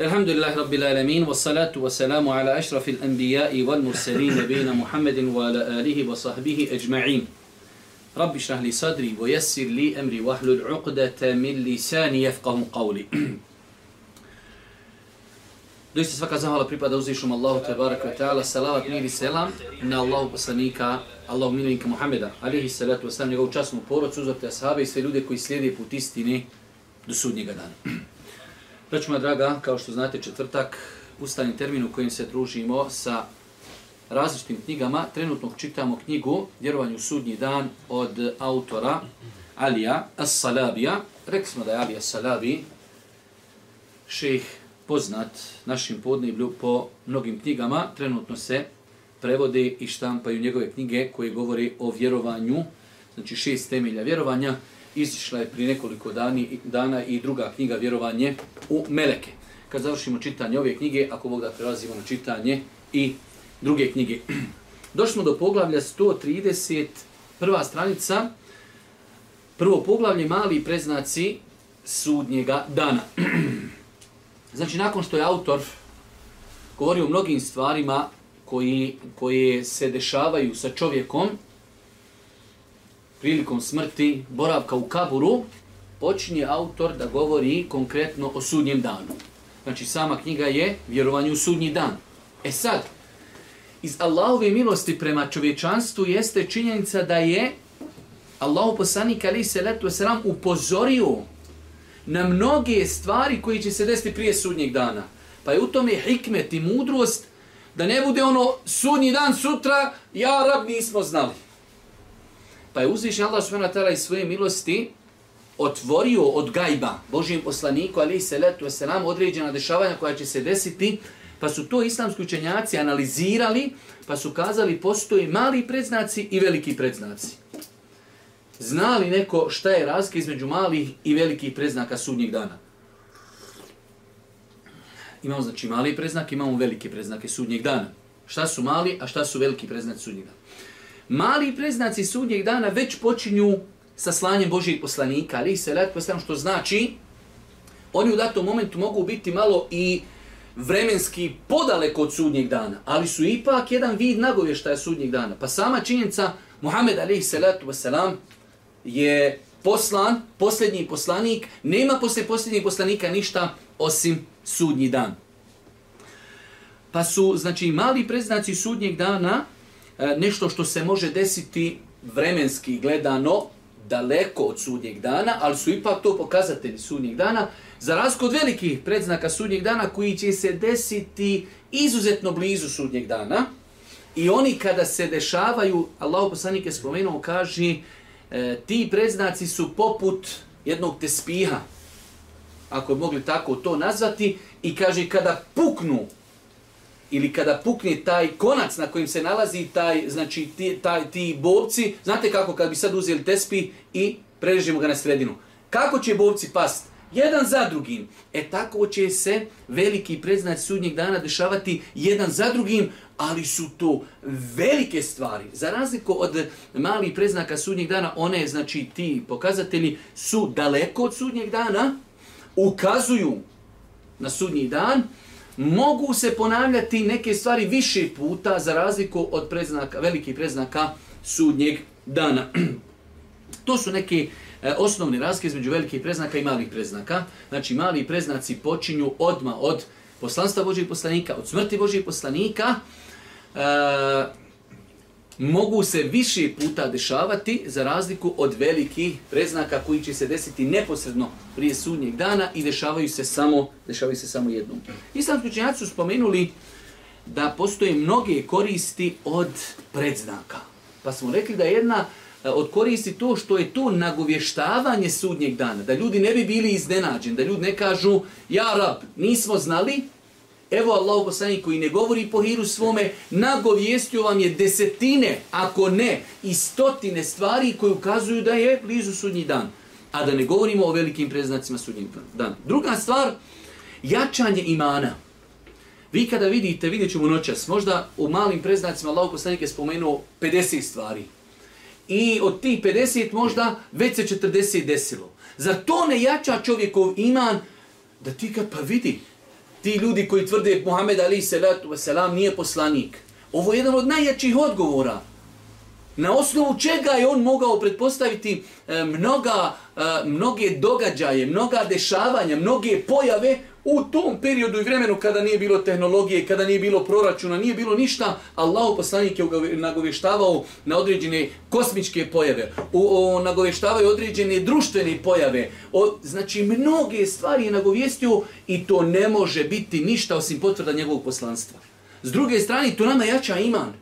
الحمد لله رب العالمين والصلاة والسلام على أشرف الأنبياء والمرسلين نبينا محمد وعلى آله وصحبه أجمعين رب اشرح لي صدري ويسر لي أمري وحل العقدة من لساني يفقه قولي دوست سفاك زهر لبريبا دوزيشم الله تبارك وتعالى الصلاة والمين السلام إن الله بسانيك الله مين لينك محمد عليه الصلاة والسلام نغو جاسمو بورو تسوزر تسهابي سيلودة كي سليدي بوتيستيني دسود نيغدان Braću moja draga, kao što znate, četvrtak, ustani termin u kojem se družimo sa različitim knjigama. Trenutno čitamo knjigu Vjerovanju sudnji dan od autora Alija As-Salabija. Rekli smo da je Alija As-Salabi ših poznat našim podneblju po mnogim knjigama. Trenutno se prevode i štampaju njegove knjige koje govori o vjerovanju, znači šest temelja vjerovanja izišla je pri nekoliko dani, dana i druga knjiga Vjerovanje u Meleke. Kad završimo čitanje ove knjige, ako Bog da prelazimo na čitanje i druge knjige. Došli smo do poglavlja 130, prva stranica, prvo poglavlje, mali preznaci sudnjega dana. Znači, nakon što je autor govorio o mnogim stvarima koji, koje se dešavaju sa čovjekom, prilikom smrti, boravka u kaburu, počinje autor da govori konkretno o sudnjem danu. Znači, sama knjiga je vjerovanje u sudnji dan. E sad, iz Allahove milosti prema čovječanstvu jeste činjenica da je Allahu poslanik ali se letu selam upozorio na mnoge stvari koji će se desiti prije sudnjeg dana. Pa je u tome hikmet i mudrost da ne bude ono sudnji dan sutra, ja rab nismo znali. Pa je uzviš Allah subhanahu wa ta'ala iz svoje milosti otvorio od gajba Božijem poslaniku ali se letu selam određena dešavanja koja će se desiti, pa su to islamski učenjaci analizirali, pa su kazali postoji mali predznaci i veliki predznaci. Znali neko šta je razlika između malih i velikih predznaka sudnjeg dana? Imamo znači mali predznak, imamo velike predznake sudnjeg dana. Šta su mali, a šta su veliki predznaci sudnjeg dana? mali preznaci sudnjeg dana već počinju sa slanjem Božijeg poslanika, ali se let postavljamo što znači, oni u datom momentu mogu biti malo i vremenski podaleko od sudnjeg dana, ali su ipak jedan vid nagovještaja sudnjeg dana. Pa sama činjenica, Muhammed alaih salatu wasalam je poslan, posljednji poslanik, nema posle posljednjeg poslanika ništa osim sudnji dan. Pa su, znači, mali preznaci sudnjeg dana, E, nešto što se može desiti vremenski gledano daleko od sudnjeg dana, ali su ipak to pokazatelji sudnjeg dana, za razliku od velikih predznaka sudnjeg dana koji će se desiti izuzetno blizu sudnjeg dana. I oni kada se dešavaju, Allah poslanik je spomenuo, kaže, e, ti predznaci su poput jednog tespiha, ako bi mogli tako to nazvati, i kaže, kada puknu ili kada pukne taj konac na kojim se nalazi taj, znači, ti, taj, ti bovci, znate kako, kad bi sad uzeli tespi i preležimo ga na sredinu. Kako će bovci past? Jedan za drugim. E tako će se veliki preznać sudnjeg dana dešavati jedan za drugim, ali su to velike stvari. Za razliku od malih preznaka sudnjeg dana, one, znači, ti pokazatelji su daleko od sudnjeg dana, ukazuju na sudnji dan, mogu se ponavljati neke stvari više puta za razliku od preznaka, velikih preznaka sudnjeg dana. To su neke e, osnovne razlike između velikih preznaka i malih preznaka. Znači, mali preznaci počinju odma od poslanstva Božih poslanika, od smrti Božih poslanika, e, mogu se više puta dešavati za razliku od velikih preznaka koji će se desiti neposredno prije sudnjeg dana i dešavaju se samo dešavaju se samo jednom. Islamski učenjaci su spomenuli da postoje mnoge koristi od predznaka. Pa smo rekli da jedna e, od koristi to što je tu nagovještavanje sudnjeg dana, da ljudi ne bi bili iznenađeni, da ljudi ne kažu, ja rab, nismo znali, Evo Allahu poslanik koji ne govori po hiru svome, nagovijestio vam je desetine, ako ne, i stotine stvari koje ukazuju da je blizu sudnji dan. A da ne govorimo o velikim preznacima sudnjeg dan. Druga stvar, jačanje imana. Vi kada vidite, vidjet ćemo noćas, možda u malim preznacima Allahu poslanik je spomenuo 50 stvari. I od tih 50 možda već se 40 desilo. Zar to ne jača čovjekov iman? Da ti kad pa vidi, ti ljudi koji tvrde Muhammed Ali Selatu Veselam nije poslanik. Ovo je jedan od najjačih odgovora. Na osnovu čega je on mogao pretpostaviti e, mnoga, e, mnoge događaje, mnoga dešavanja, mnoge pojave U tom periodu i vremenu kada nije bilo tehnologije, kada nije bilo proračuna, nije bilo ništa, Allah poslanik je nagovještavao na određene kosmičke pojave, u, o, nagovještavao određene društvene pojave. O, znači, mnoge stvari je nagovjestio i to ne može biti ništa osim potvrda njegovog poslanstva. S druge strane, to nama jača iman.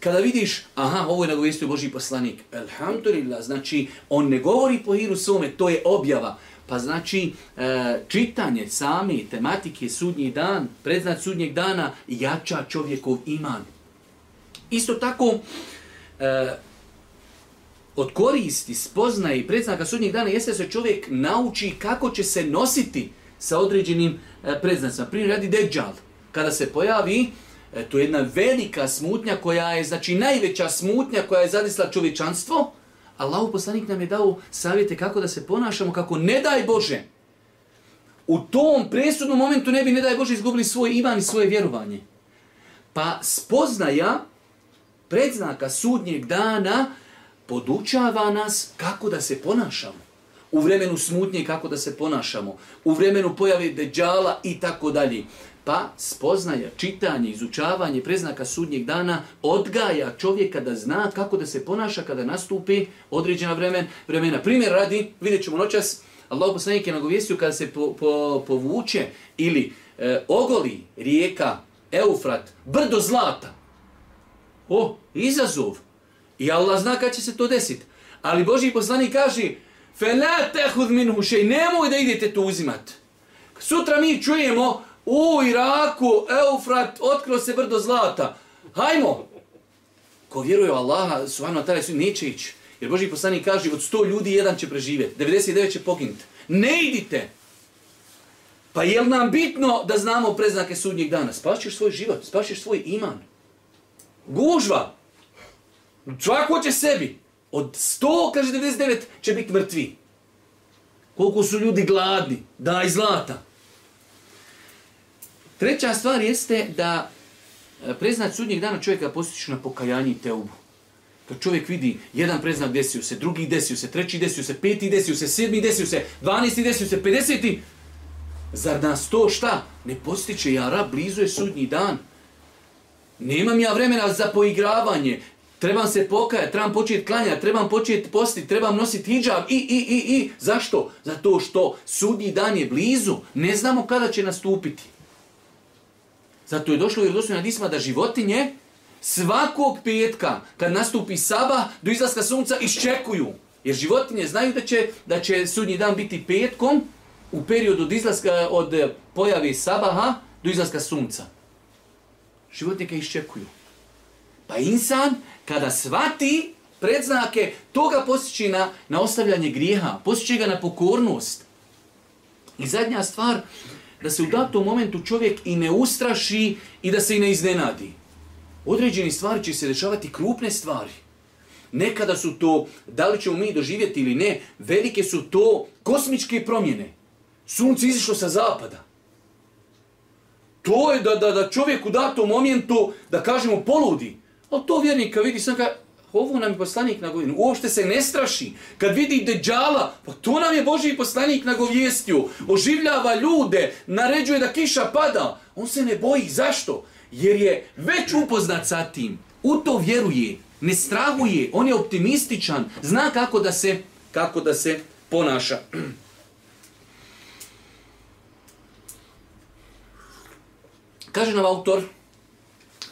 Kada vidiš, aha, ovo je nagovjestio Boži poslanik, alhamdulillah, znači, on ne govori po hiru svome, to je objava. Pa znači, e, čitanje same tematike sudnji dan, predznat sudnjeg dana, jača čovjekov iman. Isto tako, e, od koristi, spoznaje i predznaka sudnjeg dana jeste se čovjek nauči kako će se nositi sa određenim e, predznacima. Primjer, radi Dejjal. Kada se pojavi, to je jedna velika smutnja koja je, znači, najveća smutnja koja je zadisla čovječanstvo, Allahu poslanik nam je dao savjete kako da se ponašamo, kako ne daj Bože, u tom presudnom momentu ne bi, ne daj Bože, izgubili svoj iman i svoje vjerovanje. Pa spoznaja predznaka sudnjeg dana podučava nas kako da se ponašamo. U vremenu smutnje kako da se ponašamo. U vremenu pojave deđala i tako dalje. Pa spoznaja, čitanje, izučavanje preznaka sudnjeg dana odgaja čovjeka da zna kako da se ponaša kada nastupi određena vremen, vremena. Primjer radi, vidjet ćemo noćas, Allah poslanik je nagovijestio kada se po, po, povuče ili e, ogoli rijeka Eufrat, brdo zlata. O, izazov. I Allah zna kada će se to desiti. Ali Boži poslanik kaže, fe la tehud min hušej, nemoj da idete to uzimat. Sutra mi čujemo, U Iraku, Eufrat, otkrio se brdo zlata. Hajmo! Ko vjeruje u Allaha, suhanu atalja, su neće ići. Jer Boži poslanik kaže, od 100 ljudi jedan će preživjeti, 99 će poginuti. Ne idite! Pa je nam bitno da znamo preznake sudnjeg dana? Spašiš svoj život, spašiš svoj iman. Gužva! Svako će sebi. Od 100, kaže 99, će biti mrtvi. Koliko su ljudi gladni, daj zlata. Treća stvar jeste da e, preznak sudnjeg dana čovjeka postiču na pokajanje i teubu. Kad čovjek vidi jedan preznak desio se, drugi desio se, treći desio se, peti desio se, sedmi desio se, dvanesti desio se, pedeseti, zar nas to šta? Ne postiče jara, blizu je sudnji dan. Nemam ja vremena za poigravanje, trebam se pokajati, trebam početi klanjati, trebam početi posti, trebam nositi hijab, i, i, i, i. Zašto? Zato što sudnji dan je blizu, ne znamo kada će nastupiti. Zato je došlo u vjerodostojnim hadisima da životinje svakog petka kad nastupi sabah do izlaska sunca iščekuju. Jer životinje znaju da će, da će sudnji dan biti petkom u periodu od, izlaska, od eh, pojave sabaha do izlaska sunca. Životinje kad iščekuju. Pa insan kada svati predznake, toga posjeći na, na ostavljanje grijeha, posjeći ga na pokornost. I zadnja stvar, da se u datom momentu čovjek i ne ustraši i da se i ne iznenadi. Određeni stvari će se dešavati krupne stvari. Nekada su to, da li ćemo mi doživjeti ili ne, velike su to kosmičke promjene. Sunce izišlo sa zapada. To je da, da, da čovjek u datom momentu, da kažemo, poludi. Ali to vjernika vidi sam kada, Ovo nam je poslanik na govijestju. Uopšte se ne straši. Kad vidi deđala, pa to nam je Boži poslanik na govijestju. Oživljava ljude, naređuje da kiša pada. On se ne boji. Zašto? Jer je već upoznat sa tim. U to vjeruje. Ne strahuje. On je optimističan. Zna kako da se, kako da se ponaša. Kaže nam autor,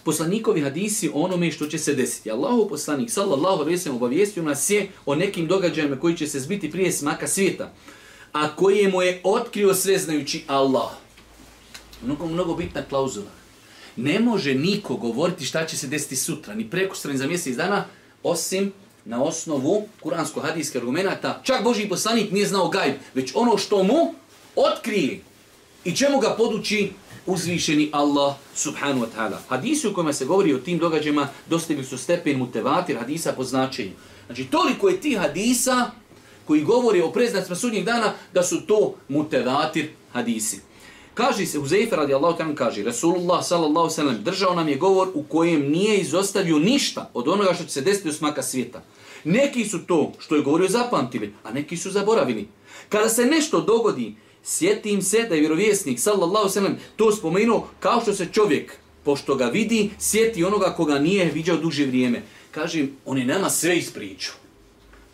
poslanikovi hadisi o onome što će se desiti. Allahu poslanik, sallallahu alaihi sallam, obavijestio nas je o nekim događajima koji će se zbiti prije smaka svijeta, a koje mu je otkrio sveznajući Allah. Mnogo, mnogo bitna klauzula. Ne može niko govoriti šta će se desiti sutra, ni preko strani za mjesec dana, osim na osnovu kuransko-hadijskih argumenta. Čak Boži poslanik nije znao gajb, već ono što mu otkrije i čemu ga poduči uzvišeni Allah subhanu wa ta'ala. Hadisi u kojima se govori o tim događajima dostigli su stepen mutevatir hadisa po značenju. Znači, toliko je ti hadisa koji govori o preznacima sudnjeg dana da su to mutevatir hadisi. Kaže se, Huzeyfe radi Allah ta'ala kaže, Rasulullah sallallahu sallam držao nam je govor u kojem nije izostavio ništa od onoga što će se desiti u smaka svijeta. Neki su to što je govorio zapamtili, a neki su zaboravili. Kada se nešto dogodi, Sjetim se da je vjerovjesnik, sallallahu sallam, to spomenuo kao što se čovjek, pošto ga vidi, sjeti onoga koga nije viđao duže vrijeme. Kažem, on je nama sve ispričao.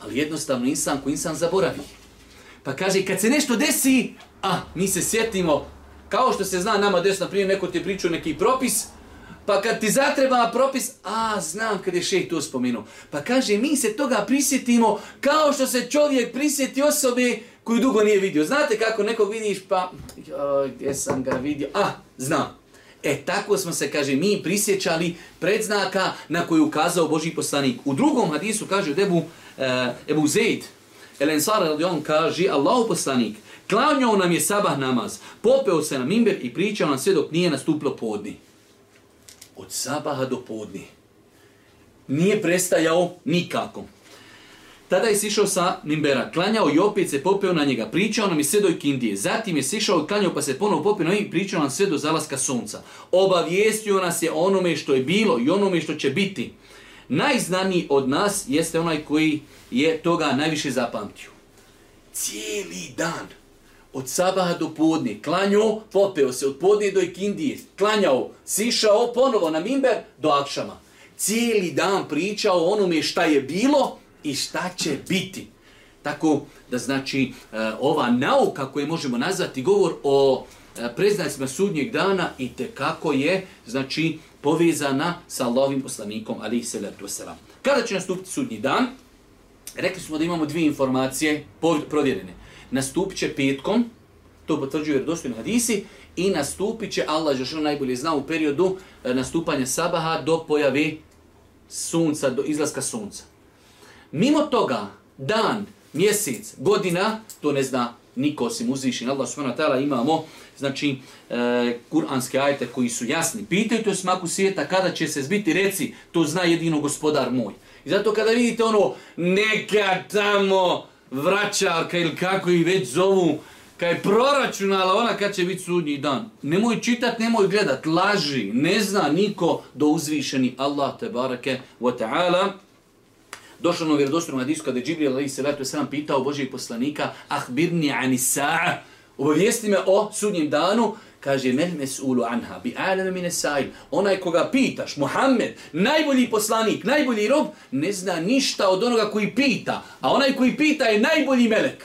Ali jednostavno insan koji insan zaboravi. Pa kaže, kad se nešto desi, a, mi se sjetimo, kao što se zna nama desno, prije neko ti je pričao neki propis, pa kad ti zatreba propis, a, znam kad je šej to spomenuo. Pa kaže, mi se toga prisjetimo kao što se čovjek prisjeti osobe koju dugo nije vidio. Znate kako nekog vidiš, pa joj, gdje sam ga vidio? Ah, znam. E, tako smo se, kaže, mi prisjećali predznaka na koju ukazao Boži poslanik. U drugom hadisu kaže od Ebu, e, Ebu Zeid, Elen Sara Radion kaže, Allah poslanik, klanjao nam je sabah namaz, popeo se na mimber i pričao nam sve dok nije nastuplo podni. Od sabaha do podni. Nije prestajao nikakom. Tada je sišao sa Mimbera, klanjao i opet se popeo na njega, pričao nam i sve do Ikindije. Zatim je sišao i klanjao pa se ponovo popeo na njega i pričao nam sve do zalaska sunca. Obavijestio nas je onome što je bilo i onome što će biti. Najznaniji od nas jeste onaj koji je toga najviše zapamtio. Cijeli dan, od sabaha do podne, klanjao, popeo se od podne do Ikindije, klanjao, sišao ponovo na Mimber do Akšama. Cijeli dan pričao onome šta je bilo, i šta će biti. Tako da znači e, ova nauka koju možemo nazvati govor o e, preznacima sudnjeg dana i te kako je znači povezana sa lovim poslanikom Ali Selatu Selam. Kada će nastupiti sudnji dan? Rekli smo da imamo dvije informacije provjerene. Nastup će petkom, to potvrđuje jer dostojno hadisi, i nastupit će, Allah je što ono najbolje zna, u periodu e, nastupanja sabaha do pojave sunca, do izlaska sunca. Mimo toga, dan, mjesec, godina, to ne zna niko osim uzvišen. Allah subhanahu wa ta'ala imamo znači, e, kuranske ajete koji su jasni. Pitaju to je smaku svijeta kada će se zbiti, reci, to zna jedino gospodar moj. I zato kada vidite ono, neka tamo vraćarka ili kako i već zovu, kad je proračunala ona kad će biti sudnji dan. Nemoj čitat, nemoj gledat, laži, ne zna niko do uzvišeni Allah te barake wa ta'ala došlo ono vjerodostojno na disku kada je Džibril alaihi salatu wasalam pitao Božijeg poslanika Ahbirni ani sa'a, obavijesti me o sudnjem danu, kaže Mehmes ulu anha bi alam min sa'il onaj koga pitaš Muhammed najbolji poslanik najbolji rob ne zna ništa od onoga koji pita a onaj koji pita je najbolji melek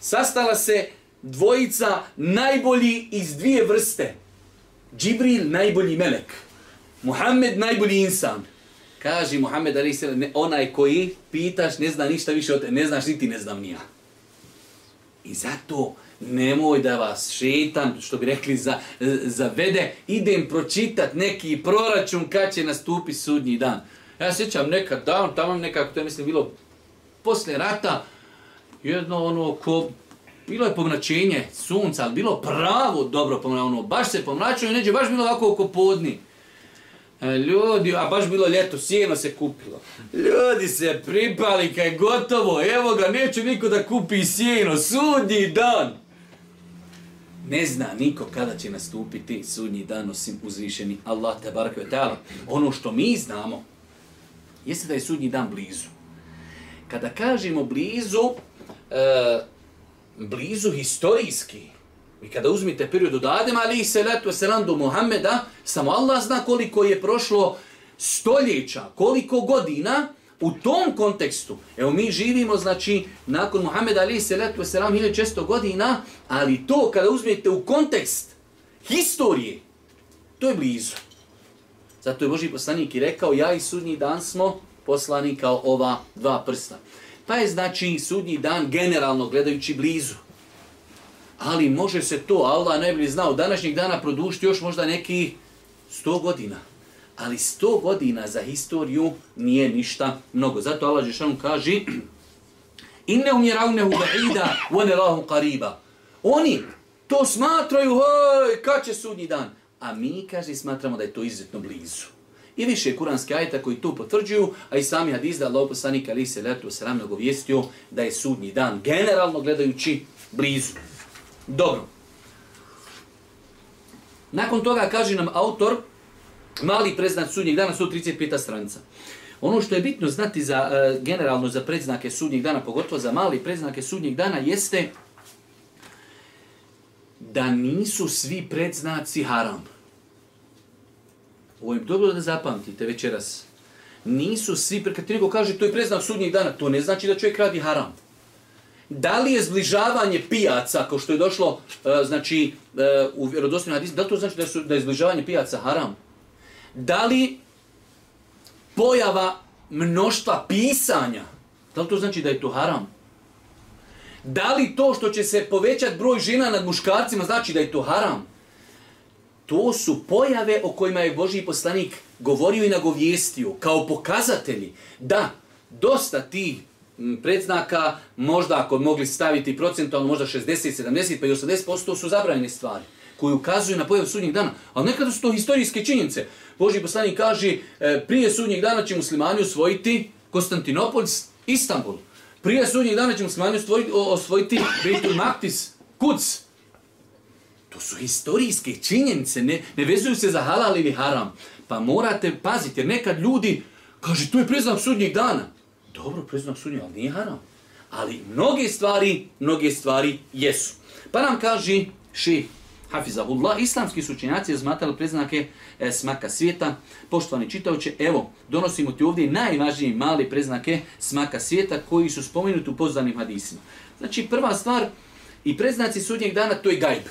sastala se dvojica najbolji iz dvije vrste Džibril najbolji melek Muhammed najbolji insan Kaži Muhammed Ali Sela, onaj koji pitaš ne zna ništa više od te, ne znaš niti ne znam nija. I zato nemoj da vas šetan, što bi rekli, za, zavede, idem pročitat neki proračun kad će nastupi sudnji dan. Ja sjećam nekad dan, tamo nekako to je mislim bilo posle rata, jedno ono ko, bilo je pomračenje sunca, ali bilo pravo dobro pomračenje, ono, baš se pomračenje, neđe baš bilo ovako oko podni. E, ljudi, a baš bilo ljeto, sjeno se kupilo. Ljudi se pripali kaj gotovo, evo ga, neće niko da kupi sjeno, sudnji dan. Ne zna niko kada će nastupiti sudnji dan osim uzvišeni Allah te barakve ta'ala. Ono što mi znamo, jeste da je sudnji dan blizu. Kada kažemo blizu, e, blizu historijski, I kada uzmite period od Adem, ali i selatu selam do Muhammeda, samo Allah zna koliko je prošlo stoljeća, koliko godina, u tom kontekstu. Evo mi živimo, znači, nakon Muhammeda ali se letu se ram često godina, ali to kada uzmete u kontekst historije, to je blizu. Zato je Boži poslanik i rekao, ja i sudnji dan smo poslani kao ova dva prsta. Pa je znači sudnji dan generalno gledajući blizu. Ali može se to, Allah najbolji zna, u današnjeg dana produšiti još možda neki 100 godina. Ali 100 godina za historiju nije ništa mnogo. Zato Allah Žešanu kaže Inne umjeravne u ba'ida, one lahu kariba. Oni to smatraju, hej, kad će sudnji dan? A mi, kaže, smatramo da je to izuzetno blizu. I više je kuranske ajeta koji to potvrđuju, a i sami hadis da Allah poslanika ali se letu sramnog ovijestio da je sudnji dan generalno gledajući blizu. Dobro. Nakon toga kaže nam autor, mali predznak sudnjeg dana, 135. stranica. Ono što je bitno znati za, e, generalno za predznake sudnjeg dana, pogotovo za mali predznake sudnjeg dana, jeste da nisu svi predznaci haram. Ovo je dobro da zapamtite večeras. Nisu svi, kad ti kaže to je predznak sudnjeg dana, to ne znači da čovjek radi haram da li je zbližavanje pijaca, kao što je došlo uh, znači, uh, u vjerodostinu hadisu, da li to znači da, su, da je zbližavanje pijaca haram? Da li pojava mnoštva pisanja, da li to znači da je to haram? Da li to što će se povećati broj žena nad muškarcima znači da je to haram? To su pojave o kojima je Boži poslanik govorio i nagovijestio kao pokazatelji da dosta tih predznaka, možda ako mogli staviti procentualno, možda 60, 70, pa i 80% su zabranjene stvari koji ukazuju na pojavu sudnjeg dana. Ali nekada su to historijske činjenice. Boži poslanik kaže, e, prije sudnjeg dana će muslimani osvojiti Konstantinopolj, Istanbul. Prije sudnjeg dana će muslimani osvojiti, osvojiti Britul Maktis, Kuc. To su historijske činjenice, ne, ne vezuju se za halal ili haram. Pa morate paziti, jer nekad ljudi kaže, tu je preznak sudnjeg dana. Dobro, priznam sunju, ali nije haram. Ali mnoge stvari, mnoge stvari jesu. Pa nam kaže še Hafizahullah, islamski sučenjaci je zmatali preznake e, smaka svijeta. Poštovani čitavče, evo, donosimo ti ovdje najvažnije male preznake smaka svijeta koji su spomenuti u poznanim hadisima. Znači, prva stvar i preznaci sudnjeg dana, to je gajb.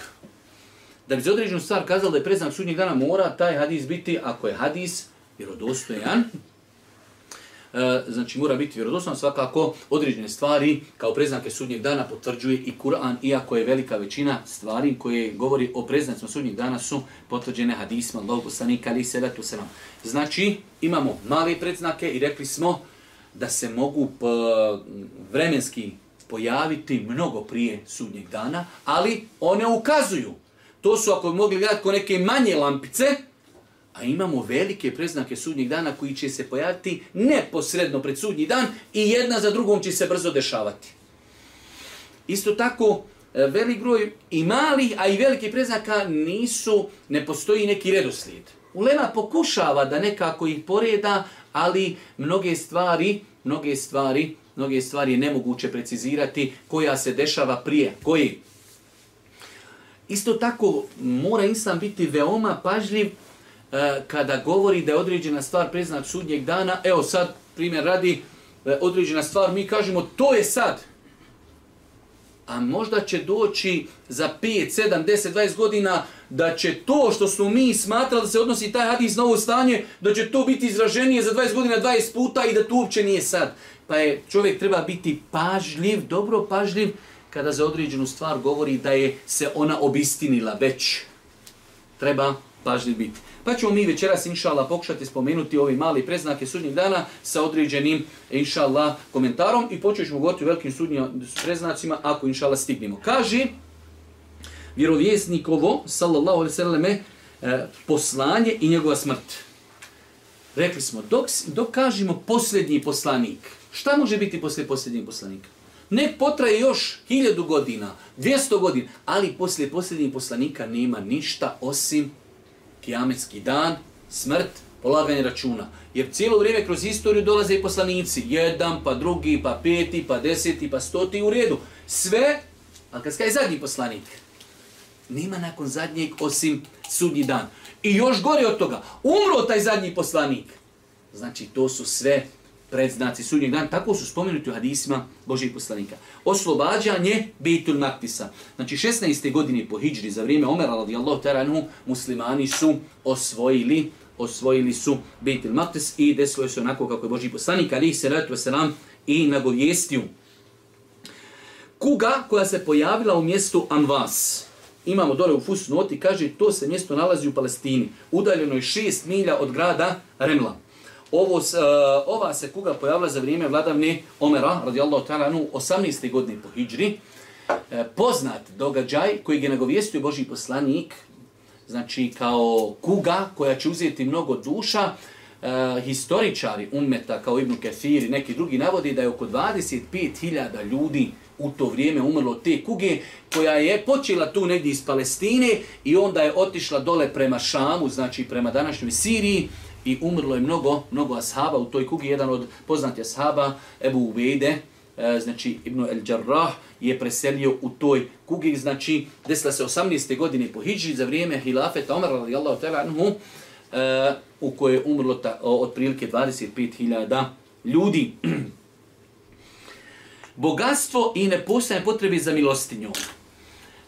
Da bi za određenu stvar kazali da je preznak sudnjeg dana mora taj hadis biti, ako je hadis, jer odostojan, E, znači mora biti vjerodostojan svakako određene stvari kao preznake sudnjeg dana potvrđuje i Kur'an iako je velika većina stvari koje govori o preznacima sudnjeg dana su potvrđene hadisima Allahu poslanika ali se tu se nam znači imamo male predznake i rekli smo da se mogu p, e, vremenski pojaviti mnogo prije sudnjeg dana ali one ukazuju to su ako bi mogli gledati ko neke manje lampice A imamo velike preznake sudnjeg dana koji će se pojaviti neposredno pred sudnji dan i jedna za drugom će se brzo dešavati. Isto tako, e, velik broj i malih, a i velike preznaka nisu, ne postoji neki redoslijed. Ulema pokušava da nekako ih poreda, ali mnoge stvari, mnoge stvari, mnoge stvari je nemoguće precizirati koja se dešava prije, koji. Isto tako, mora insan biti veoma pažljiv E, kada govori da je određena stvar preznak sudnjeg dana, evo sad primjer radi e, određena stvar, mi kažemo to je sad. A možda će doći za 5, 7, 10, 20 godina da će to što smo mi smatrali da se odnosi taj hadis na ovo stanje, da će to biti izraženije za 20 godina 20 puta i da to uopće nije sad. Pa je čovjek treba biti pažljiv, dobro pažljiv, kada za određenu stvar govori da je se ona obistinila već. Treba pažljiv biti. Pa ćemo mi večeras, inša Allah, pokušati spomenuti ove mali preznake sudnjeg dana sa određenim, inša Allah, komentarom i počet ćemo govoriti o velikim sudnjim preznacima ako, inša Allah, stignemo. Kaže vjerovjesnikovo, sallallahu alaihi sallam, eh, poslanje i njegova smrt. Rekli smo, dok, dok kažemo posljednji poslanik, šta može biti poslije posljednjeg poslanika? Nek potraje još hiljadu godina, dvijesto godina, ali poslije posljednjih poslanika nema ništa osim kijametski dan, smrt, polaganje računa. Jer cijelo vrijeme kroz historiju dolaze i poslanici. Jedan, pa drugi, pa peti, pa deseti, pa stoti u redu. Sve, ali kad je zadnji poslanik, nema nakon zadnjeg osim sudnji dan. I još gore od toga, umro taj zadnji poslanik. Znači, to su sve predznaci sudnjeg dana, tako su spomenuti u hadisima Božih poslanika. Oslobađanje Bejtul Maktisa. Znači, 16. godine po Hidžri, za vrijeme Omera, radi Allah, teranhu, muslimani su osvojili osvojili su Bejtul Maktis i desilo se onako kako je Boži poslanik, ali ih se ratu selam i nagovijestiju. Kuga koja se pojavila u mjestu Anvas, imamo dole u Fusnoti, kaže to se mjesto nalazi u Palestini, udaljeno je 6 milja od grada Remla. Ovo, uh, ova se kuga pojavila za vrijeme vladavne Omera, radijallahu ta'ala, u 18. godini po Hidžri. E, poznat događaj koji je nagovijestio Boži poslanik, znači kao kuga koja će uzeti mnogo duša, e, historičari ummeta kao Ibnu Kefir i neki drugi navodi da je oko 25.000 ljudi u to vrijeme umrlo te kuge koja je počela tu negdje iz Palestine i onda je otišla dole prema Šamu, znači prema današnjoj Siriji, i umrlo je mnogo, mnogo ashaba u toj kugi. Jedan od poznatih ashaba, Ebu Uvejde, e, znači Ibn al-đarrah, je preselio u toj kugi. Znači, desila se 18. godine po Hidži za vrijeme hilafeta Omer, radijallahu ta'ala anhu, e, u kojoj je umrlo ta, otprilike 25.000 ljudi. Bogatstvo i nepostajanje potrebe za milostinju.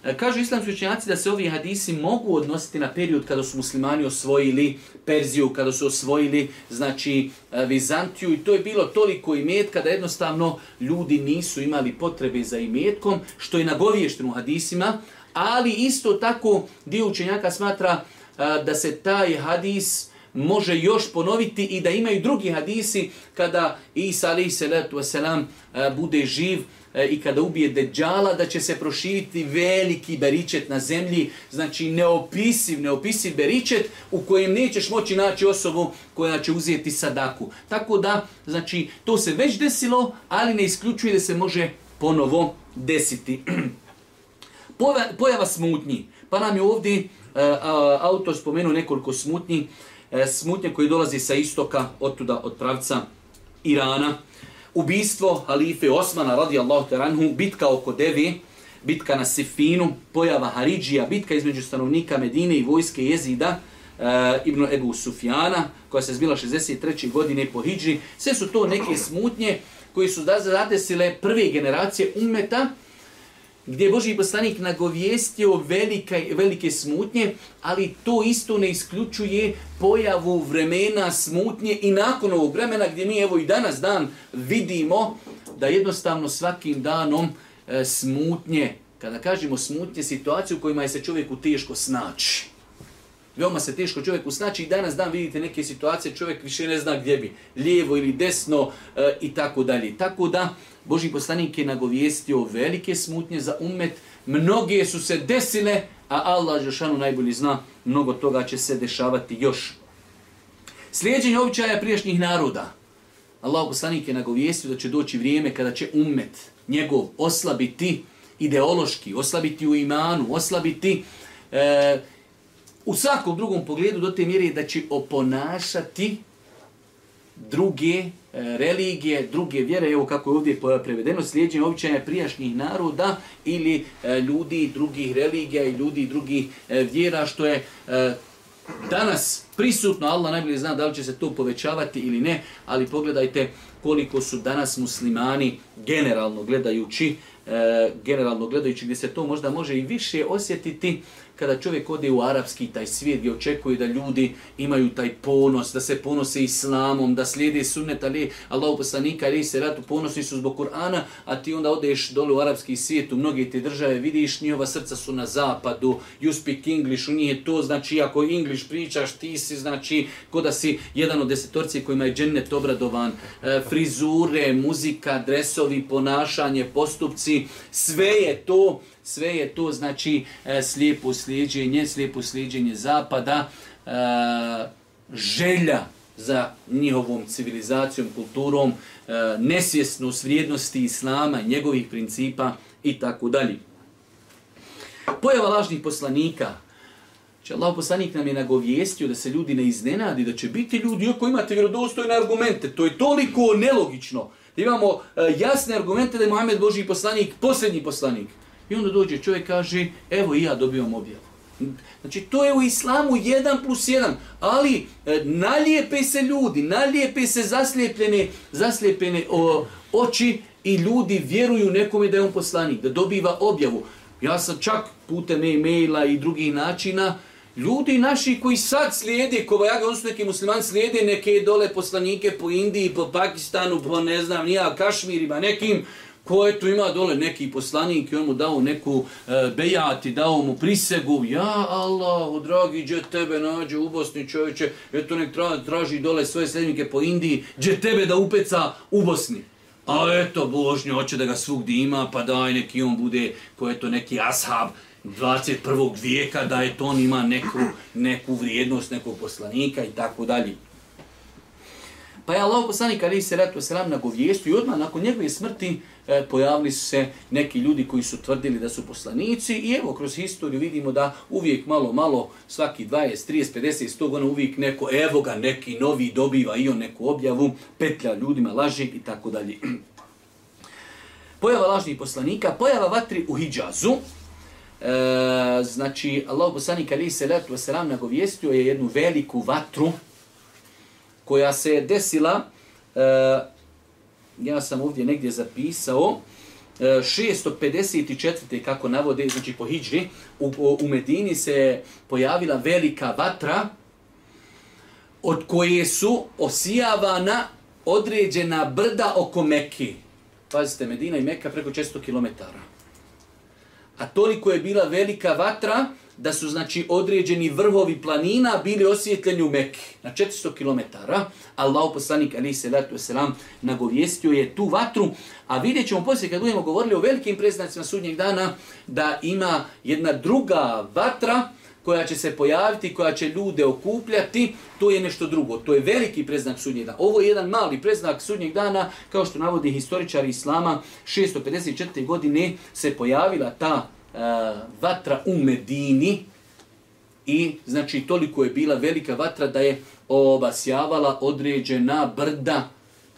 E, kažu islamski učenjaci da se ovi hadisi mogu odnositi na period kada su muslimani osvojili Perziju, kada su osvojili znači e, Vizantiju i to je bilo toliko imet kada jednostavno ljudi nisu imali potrebe za imetkom, što je nagoviješteno u hadisima, ali isto tako dio učenjaka smatra e, da se taj hadis može još ponoviti i da imaju drugi hadisi kada Isa alaihi salatu wasalam bude živ, E, i kada ubije Deđala, da će se proširiti veliki beričet na zemlji, znači neopisiv, neopisiv beričet u kojem nećeš moći naći osobu koja će uzijeti sadaku. Tako da, znači, to se već desilo, ali ne isključuje da se može ponovo desiti. Pojava smutnji. Pa nam je ovdje uh, autor spomenuo nekoliko smutnji, uh, smutnje koje dolazi sa istoka, otuda od pravca Irana. Uh, ubistvo halife Osmana radijallahu ta'anhu, bitka oko Devi, bitka na Sifinu, pojava Haridžija, bitka između stanovnika Medine i vojske jezida e, Ibn Ebu Sufjana, koja se zbila 63. godine po Hidži. Sve su to neke smutnje koji su zadesile prve generacije umeta, gdje je Boži poslanik nagovijestio velike, velike smutnje, ali to isto ne isključuje pojavu vremena smutnje i nakon ovog vremena gdje mi evo i danas dan vidimo da jednostavno svakim danom e, smutnje, kada kažemo smutnje, situaciju u kojima je se čovjeku teško snaći. Veoma se teško čovjeku snaći i danas dan vidite neke situacije, čovjek više ne zna gdje bi, lijevo ili desno e, i tako dalje. Tako da, Boži poslanik je nagovijestio velike smutnje za umet. Mnoge su se desile, a Allah Žešanu najbolji zna, mnogo toga će se dešavati još. Slijedženje običaja priješnjih naroda. Allah poslanik je nagovijestio da će doći vrijeme kada će umet njegov oslabiti ideološki, oslabiti u imanu, oslabiti e, u svakom drugom pogledu do te mjere da će oponašati druge E, religije, druge vjere, evo kako je ovdje prevedeno, slijedženje običaja prijašnjih naroda ili e, ljudi drugih religija i ljudi drugih e, vjera, što je danas prisutno, Allah najbolje zna da li će se to povećavati ili ne, ali pogledajte koliko su danas muslimani generalno gledajući, generalno gledajući gdje se to možda može i više osjetiti, kada čovjek ode u arapski taj svijet gdje očekuje da ljudi imaju taj ponos, da se ponose islamom, da slijede sunnet, ali Allahu poslanika, ali se ratu, ponosni su zbog Kur'ana, a ti onda odeš dole u arapski svijet, u mnoge te države vidiš, njihova srca su na zapadu, you speak English, u njih je to, znači ako English pričaš, ti si, znači, ko da si jedan od desetorci kojima je džennet obradovan, e, frizure, muzika, dresovi, ponašanje, postupci, sve je to, sve je to znači e, slijepo slijedjenje, slijepo slijedjenje zapada, e, želja za njihovom civilizacijom, kulturom, e, nesvjesnost vrijednosti islama, njegovih principa i tako dalje. Pojava lažnih poslanika. Če Allah poslanik nam je nagovijestio da se ljudi ne iznenadi, da će biti ljudi, ako imate vjerodostojne argumente, to je toliko nelogično. Da imamo jasne argumente da je Mohamed Boži poslanik, posljednji poslanik. I onda dođe čovjek kaže, evo i ja dobijem objavu. Znači, to je u islamu 1 plus 1, ali e, naljepe se ljudi, naljepe se zaslijepljene, zaslijepljene o, oči i ljudi vjeruju nekome da je on poslanik, da dobiva objavu. Ja sam čak putem e-maila i drugih načina, ljudi naši koji sad slijede, ko ja on su neki musliman, slijede neke dole poslanike po Indiji, po Pakistanu, po ne znam, nija, Kašmirima, nekim, Ko je tu ima dole neki poslanik i on mu dao neku e, bejati, dao mu prisegu. Ja, Allah, o dragi, gdje tebe nađe u Bosni čovječe, eto nek tra, traži dole svoje sedmike po Indiji, gdje tebe da upeca u Bosni. A eto, Božnje, hoće da ga svugdje ima, pa daj neki on bude, ko je to neki ashab, 21. vijeka, da je to on ima neku, neku vrijednost nekog poslanika i tako dalje. Pa je Allah poslanik Ali se ratu sram na govijestu i odmah nakon njegove smrti uh, e, pojavili se neki ljudi koji su tvrdili da su poslanici i evo kroz historiju vidimo da uvijek malo malo svaki 20, 30, 50, 100 godina uvijek neko evo ga neki novi dobiva i on neku objavu, petlja ljudima, laži i tako dalje. Pojava lažnih poslanika, pojava vatri u Hidžazu, E, znači, Allah poslanik ali se letu wasalam nagovijestio je jednu veliku vatru koja se desila e, ja sam ovdje negdje zapisao, 654. E, kako navode, znači po Hidžri, u, u Medini se pojavila velika vatra od koje su osijavana određena brda oko Mekke. Pazite, Medina i Mekka preko 400 km. A toliko je bila velika vatra, da su znači određeni vrhovi planina bili osvjetljeni u Mekke na 400 km. Allahu poslanik ali se ratu selam nagovjestio je tu vatru, a videćemo poslije kad budemo govorili o velikim preznacima sudnjeg dana da ima jedna druga vatra koja će se pojaviti, koja će ljude okupljati, to je nešto drugo. To je veliki preznak sudnjeg dana. Ovo je jedan mali preznak sudnjeg dana, kao što navodi historičari Islama, 654. godine se pojavila ta uh, vatra u Medini i znači toliko je bila velika vatra da je obasjavala određena brda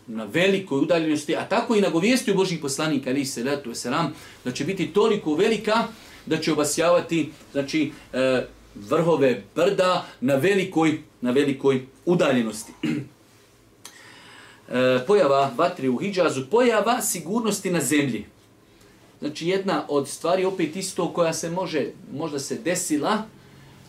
na velikoj udaljenosti, a tako i na govijestju Božih poslanika, ali se letu selam, da će biti toliko velika da će obasjavati znači, uh, vrhove brda na velikoj, na velikoj udaljenosti. Eh, pojava vatre u Hidžazu, pojava sigurnosti na zemlji. Znači jedna od stvari opet isto koja se može, možda se desila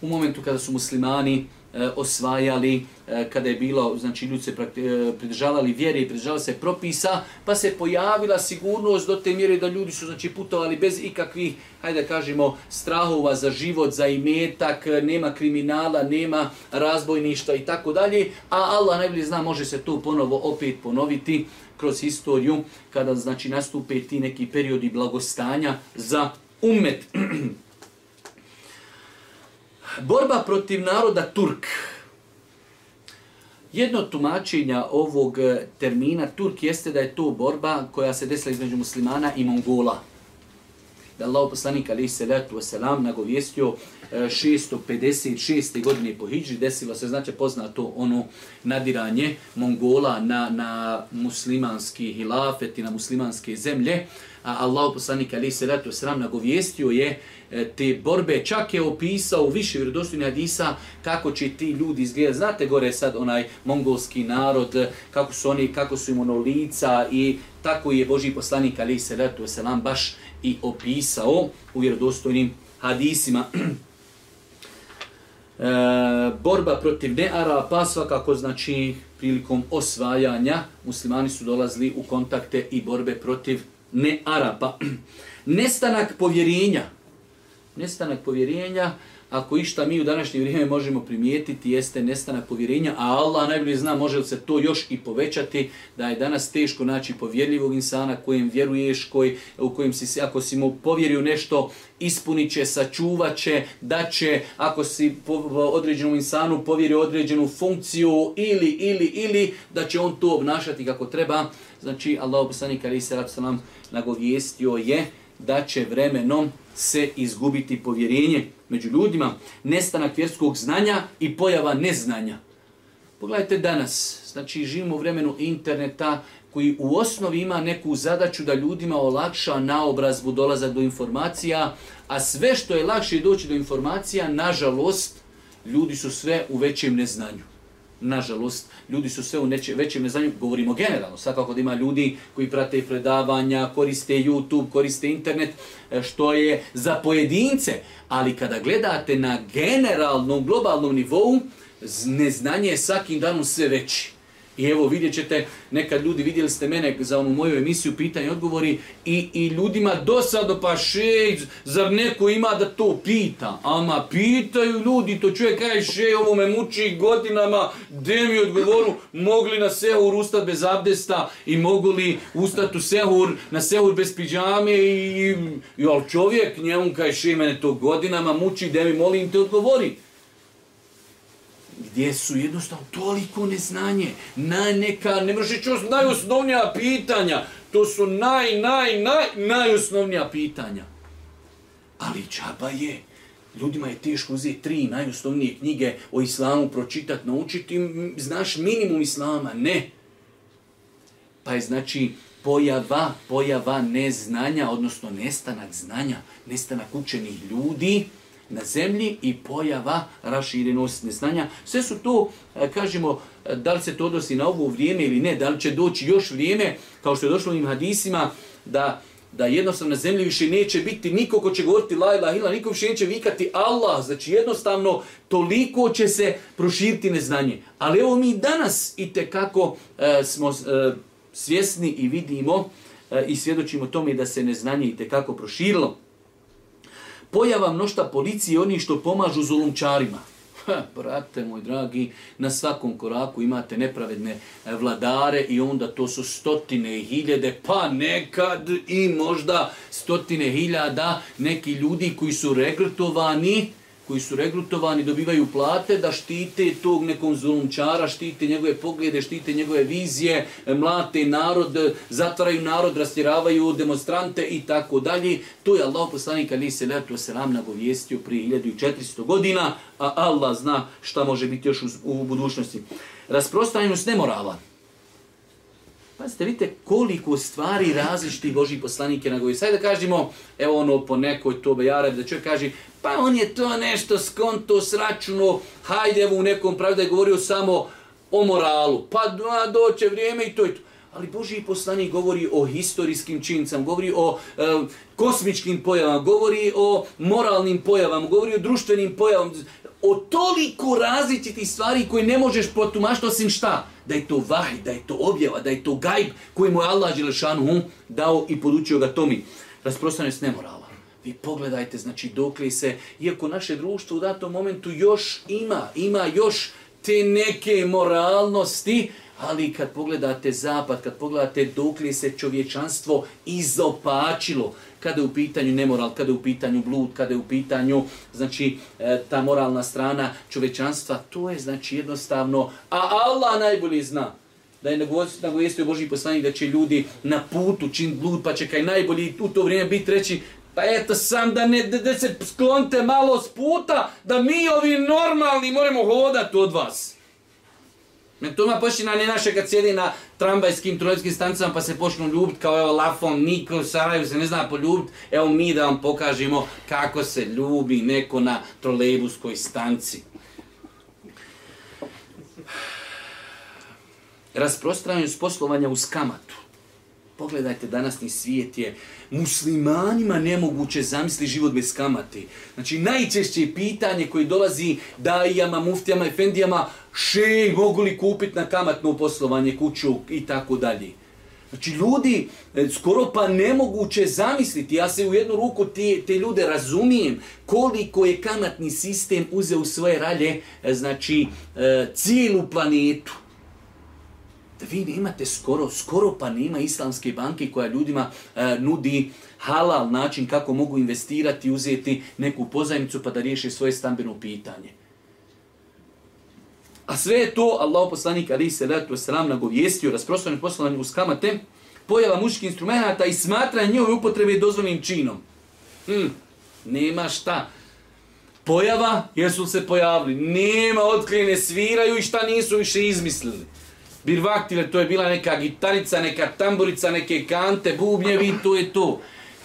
u momentu kada su muslimani e, osvajali, e, kada je bilo, znači ljudi se prakti, e, pridržavali vjere i pridržavali se propisa, pa se pojavila sigurnost do te mjere da ljudi su znači putovali bez ikakvih, hajde da kažemo, strahova za život, za imetak, nema kriminala, nema razbojništva i tako dalje, a Allah najbolje zna može se to ponovo opet ponoviti, kroz historiju kada znači nastupe ti neki periodi blagostanja za umet. Borba protiv naroda Turk. Jedno tumačenja ovog eh, termina Turk jeste da je to borba koja se desila između muslimana i mongola. Da Allah poslanik alaihi salatu wasalam nagovjestio uh, 656. godine po Hidži desilo se, znači poznato ono nadiranje Mongola na, na muslimanski hilafet i na muslimanske zemlje. A Allah poslanik Ali se ratu sram nagovijestio je e, te borbe, čak je opisao u više vjerodostojne hadisa kako će ti ljudi izgledati. Znate gore sad onaj mongolski narod, e, kako su oni, kako su im ono lica i tako je Boži poslanik Ali se ratu selam baš i opisao u vjerodostojnim hadisima. e, borba protiv ne-Arapa, svakako znači prilikom osvajanja, muslimani su dolazili u kontakte i borbe protiv ne-Arapa. Nestanak povjerenja. Nestanak povjerenja. E, ako išta mi u današnje vrijeme možemo primijetiti, jeste nestanak povjerenja, a Allah najbolje zna može li se to još i povećati, da je danas teško naći povjerljivog insana kojem vjeruješ, koj, u kojem si, ako si mu povjerio nešto, ispunit će, sačuvat će, da će, ako si po, po određenom insanu povjerio određenu funkciju ili, ili, ili, da će on to obnašati kako treba. Znači, Allah poslanik, ali se nam nagovijestio je, da će vremenom se izgubiti povjerenje među ljudima, nestanak vjerskog znanja i pojava neznanja. Pogledajte danas, znači živimo u vremenu interneta koji u osnovi ima neku zadaću da ljudima olakša naobrazbu dolazak do informacija, a sve što je lakše doći do informacija, nažalost, ljudi su sve u većem neznanju nažalost, ljudi su sve u neće, većem neznanju, govorimo generalno, sad kako da ima ljudi koji prate predavanja, koriste YouTube, koriste internet, e, što je za pojedince, ali kada gledate na generalnom, globalnom nivou, neznanje je svakim danom sve veći. I evo vidjet ćete, nekad ljudi vidjeli ste mene za onu moju emisiju pitanje i odgovori i, i ljudima do sada pa šej, zar neko ima da to pita? Ama pitaju ljudi, to čovjek kaže šej, ovo me muči godinama, gdje mi odgovoru, mogli na sehur ustat bez abdesta i mogu li ustat u sehur, na sehur bez piđame i, i, i čovjek njemu kaže šej, mene to godinama muči, gdje mi molim te odgovoriti gdje su jednostavno toliko neznanje, na neka, ne možeš reći, najosnovnija pitanja, to su naj, naj, naj, najosnovnija pitanja. Ali džaba je, ljudima je teško uzeti tri najosnovnije knjige o islamu, pročitati, naučiti, znaš minimum islama, ne. Pa je znači pojava, pojava neznanja, odnosno nestanak znanja, nestanak učenih ljudi, na zemlji i pojava raširenost neznanja. Sve su to, e, kažemo, e, da li se to odnosi na ovo vrijeme ili ne, da li će doći još vrijeme, kao što je došlo u ovim hadisima, da da jednostavno na zemlji više neće biti niko ko će govoriti la ila ila, niko više neće vikati Allah, znači jednostavno toliko će se proširiti neznanje. Ali evo mi danas i tekako e, smo e, svjesni i vidimo e, i svjedočimo tome da se neznanje i tekako proširilo pojava mnošta policije, oni što pomažu zulumčarima. Ha, brate moj dragi, na svakom koraku imate nepravedne e, vladare i onda to su stotine i hiljade, pa nekad i možda stotine hiljada neki ljudi koji su regretovani, koji su regrutovani, dobivaju plate, da štite tog nekom zulumčara, štite njegove poglede, štite njegove vizije, mlate narod, zatvaraju narod, rastiravaju demonstrante i tako dalje. To je Allah poslanik Ali se letu se nam nagovijestio prije 1400 godina, a Allah zna šta može biti još u, u budućnosti. Rasprostanjenost nemorala. morala. Pazite, vidite koliko stvari različitih Božih poslanike na govijem. Sad da kažemo, evo ono po nekoj tobe jarab, da čovjek kaže, pa on je to nešto skonto sračuno, hajde evo u nekom pravi da je govorio samo o moralu. Pa a, doće vrijeme i to i to. Ali Boži poslanik govori o historijskim činjicama, govori o e, kosmičkim pojavama, govori o moralnim pojavama, govori o društvenim pojavama, o toliko različitih stvari koje ne možeš potumašiti osim šta? Šta? da je to vahj, da je to objava, da je to gajb koji mu je Allah Đelešanu dao i podučio ga tomi. Rasprostane s nemorala. Vi pogledajte, znači, dok li se, iako naše društvo u datom momentu još ima, ima još te neke moralnosti, ali kad pogledate zapad, kad pogledate dok li se čovječanstvo izopačilo, kada je u pitanju nemoral, kada je u pitanju blud, kada je u pitanju znači e, ta moralna strana čovečanstva, to je znači jednostavno, a Allah najbolje zna da je nagovestio Boži poslanik da će ljudi na putu čin blud, pa će kaj najbolji u to vrijeme biti reći, pa eto sam da, ne, da, da se sklonte malo s puta, da mi ovi normalni moramo hodati od vas. Men to ima počina ne naše kad sjedi na tramvajskim, trojevskim stanicama pa se počnu ljubiti kao evo Lafon, Niko, Sarajevo se ne zna poljubiti. Evo mi da vam pokažemo kako se ljubi neko na trolejbuskoj stanci. Rasprostranju s poslovanja uz kamatu. Pogledajte, danasni svijet je muslimanima nemoguće zamisli život bez kamate. Znači, najčešće je pitanje koje dolazi dajijama, muftijama, efendijama, še mogu li kupit na kamatno poslovanje kuću i tako dalje. Znači, ljudi e, skoro pa nemoguće zamisliti. Ja se u jednu ruku te, te ljude razumijem koliko je kamatni sistem uzeo u svoje ralje, e, znači, e, cijelu planetu da vi nemate skoro, skoro pa nema islamske banke koja ljudima e, nudi halal način kako mogu investirati, uzeti neku pozajmicu pa da riješe svoje stambeno pitanje. A sve je to, Allah poslanik Ali se letu sram nagovijestio, rasprostavljeno poslanik uz kamate, pojava muških instrumenta i smatra njove upotrebe dozvanim činom. Hm, nema šta. Pojava, jesu se pojavili. Nema otkrijene, sviraju i šta nisu više izmislili birvaktile, to je bila neka gitarica, neka tamburica, neke kante, bubnjevi, to je to.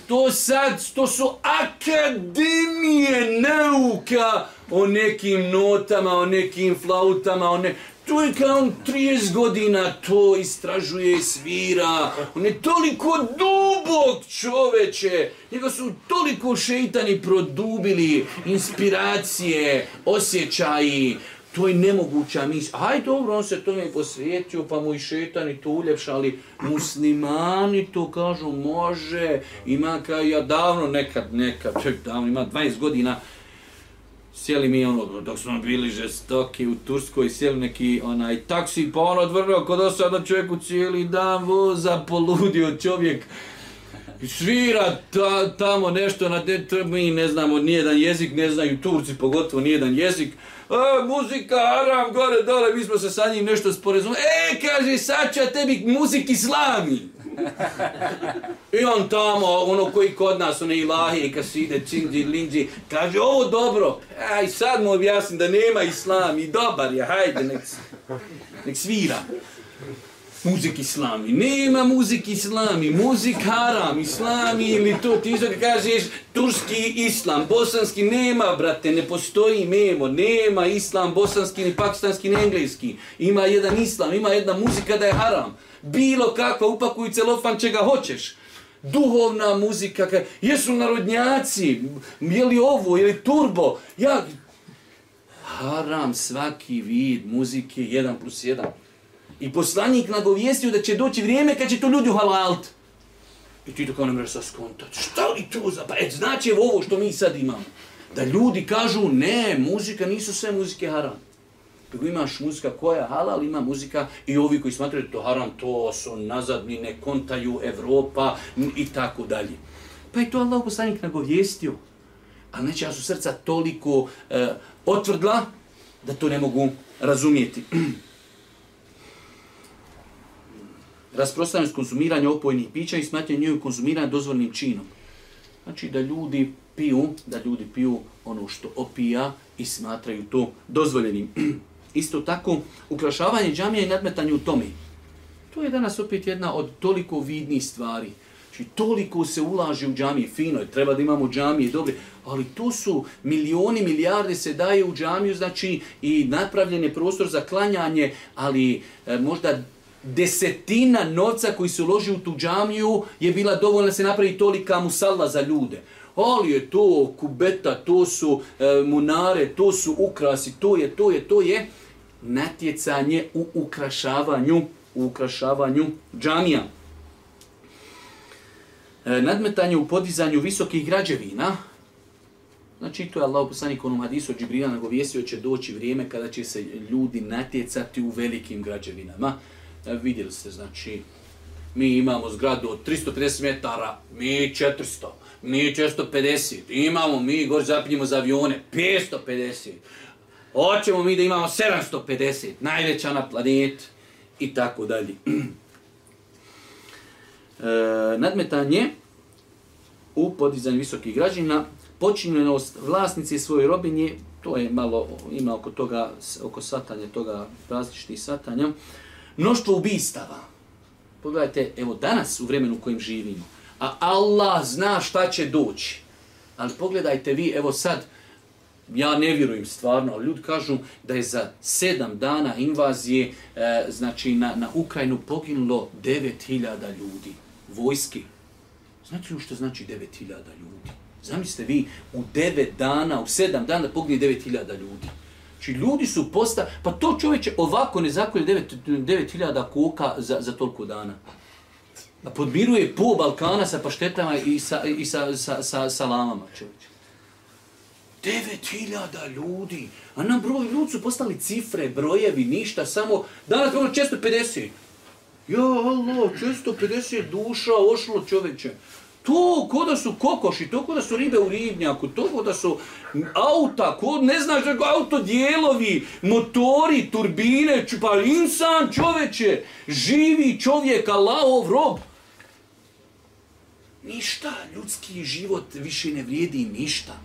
To sad, to su akademije nauka o nekim notama, o nekim flautama, o ne... To je kao on 30 godina to istražuje i svira. On je toliko dubog čoveče. Njega su toliko šeitani produbili inspiracije, osjećaji. To je nemoguća misija. Aj dobro, on se tome posvijetio, pa mu i šetan i to uljepša, ali muslimani to kažu, može, ima kao ja davno, nekad, nekad, čak davno, ima 20 godina, sjeli mi ono, dok smo bili žestoki u Turskoj, sjeli neki onaj taksi, pa ono odvrnuo kod osada čovjeku cijeli dan voza, poludio čovjek, svira ta, tamo nešto, na te, to mi ne znamo nijedan jezik, ne znaju Turci pogotovo nijedan jezik. E, muzika, aram, gore, dole, mi smo se sa njim nešto sporezumili. E, kaže, sad ću tebi muzik islami. I on tamo, ono koji kod nas, one ilahije, kaside, cinđi, linđi, kaže, ovo dobro, aj, sad mu objasnim da nema islami, dobar je, hajde, nek, nek svira muzik islami. Nema muzik islami, muzik haram islami ili to ti što kažeš turski islam, bosanski nema brate, ne postoji memo, nema islam bosanski ni pakistanski ni engleski. Ima jedan islam, ima jedna muzika da je haram. Bilo kakva, upakuj celofan čega hoćeš. Duhovna muzika, kaj, jesu narodnjaci, je li ovo, je li turbo, ja, haram svaki vid muzike, jedan plus jedan. I poslanik nagovijestio da će doći vrijeme kad će to ljudi uhalalt. I ti to kao ne mreš sad skontati. Šta li to za... Pa, et, znači je ovo što mi sad imamo. Da ljudi kažu, ne, muzika, nisu sve muzike haram. Kako imaš muzika koja halal, ima muzika i ovi koji smatraju to haram, to su nazadni, ne kontaju, Evropa i tako dalje. Pa i to Allah poslanik nagovijestio. A neće, ja su srca toliko e, otvrdla da to ne mogu razumijeti. rasprostranjenost konzumiranja opojnih pića i smatranje njoj konzumiranja dozvoljnim činom. Znači da ljudi piju, da ljudi piju ono što opija i smatraju to dozvoljenim. Isto tako, ukrašavanje džamija i nadmetanje u tome. To je danas opet jedna od toliko vidnih stvari. Znači, toliko se ulaže u džamije, fino je, treba da imamo džamije, dobre, ali tu su milioni, milijarde se daje u džamiju, znači, i napravljen je prostor za klanjanje, ali e, možda desetina novca koji se uloži u tu džamiju je bila dovoljna da se napravi tolika musalla za ljude. Ali je to kubeta, to su e, munare, to su ukrasi, to je, to je, to je natjecanje u ukrašavanju, u ukrašavanju džamija. E, nadmetanje u podizanju visokih građevina, Znači, to je Allah poslanik onom hadisu od Džibrila nagovijesio će doći vrijeme kada će se ljudi natjecati u velikim građevinama. E, vidjeli ste, znači, mi imamo zgradu od 330 metara, mi 400, mi 450, imamo, mi gore zapinjimo za avione, 550, hoćemo mi da imamo 750, najveća na planet, i tako dalje. E, nadmetanje u podizanju visokih građina, počinjenost vlasnici svoje robinje, to je malo, ima oko toga, oko satanja, toga različitih satanja, mnoštvo ubistava. Pogledajte, evo danas u vremenu u kojem živimo, a Allah zna šta će doći. Ali pogledajte vi, evo sad, ja ne vjerujem stvarno, ali ljudi kažu da je za sedam dana invazije e, znači na, na Ukrajinu poginulo 9000 ljudi, vojske. Znate li što znači 9000 ljudi? Zamislite vi, u 9 dana, u 7 dana pogine 9000 ljudi. Znači, ljudi su posta... Pa to čovječe ovako ne zakolje 9000 koka za, za toliko dana. Da podmiruje po Balkana sa paštetama i sa, i sa, sa, sa, sa lamama, čovječe. 9000 ljudi. A na broj ljudi su postali cifre, brojevi, ništa, samo... Danas ono 650. Ja, Allah, 650 duša ošlo čovječe. To ko da su kokoši, to ko da su ribe u ribnjaku, to ko da su auta, ko ne znaš da auto dijelovi, motori, turbine, pa insan čoveče, živi čovjek, Allahov rob. Ništa, ljudski život više ne vrijedi ništa.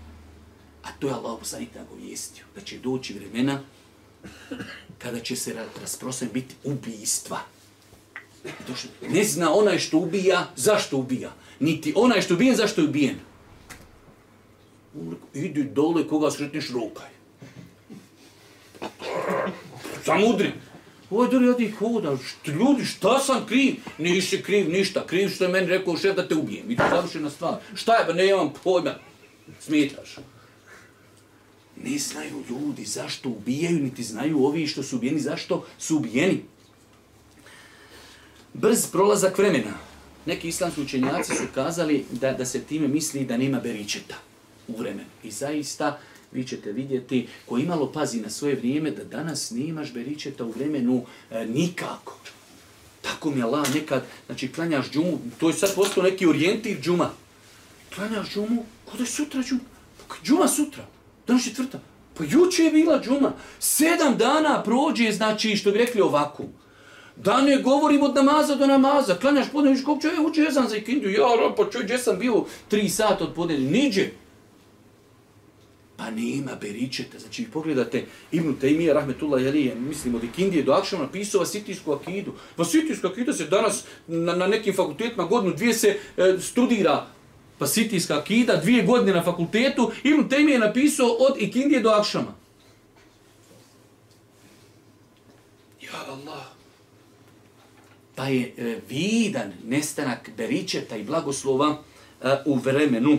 A to je Allah poslanik tako vijestio, da će doći vremena kada će se rasprosen biti ubijstva. Ne zna onaj što ubija, zašto ubija. Niti onaj što ubijen, zašto je ubijen. Idi dole, koga sretniš, rokaj. Sam udri. Ovo je dole, hoda. ljudi, šta sam kriv? Nisi kriv, ništa. Kriv što je meni rekao šef da te ubijem. I to završena stvar. Šta je, ba, ne imam pojma. Smetaš. Ne znaju ljudi zašto ubijaju, niti znaju ovi što su ubijeni, zašto su ubijeni brz prolazak vremena. Neki islamski učenjaci su kazali da, da se time misli da nema beričeta u vremenu. I zaista vi ćete vidjeti ko imalo pazi na svoje vrijeme da danas nemaš beričeta u vremenu e, nikako. Tako mi je Allah nekad, znači klanjaš džumu, to je sad postao neki orijentir džuma. Klanjaš džumu, kada je sutra džuma? Pa džuma sutra, danas četvrta. Pa juče je bila džuma. Sedam dana prođe, znači, što bi rekli ovako. Da ne govorim od namaza do namaza. Klanjaš podne, viš kopče, e, uče, ja sam za ikindiju. Ja, pa čuj, gdje sam bio tri sata od podne? Niđe. Pa nema, beričete. Znači, vi pogledate Ibnu Taimija, Rahmetullah Jalije, mislim, od ikindije do akšama, napisao vasitijsku akidu. Vasitijsku pa akidu se danas na, na nekim fakultetima godinu dvije se e, studira vasitijska pa akida, dvije godine na fakultetu, Ibnu Taimija je napisao od ikindije do akšama. Ja Allah, pa je e, vidan nestanak beričeta i blagoslova e, u vremenu.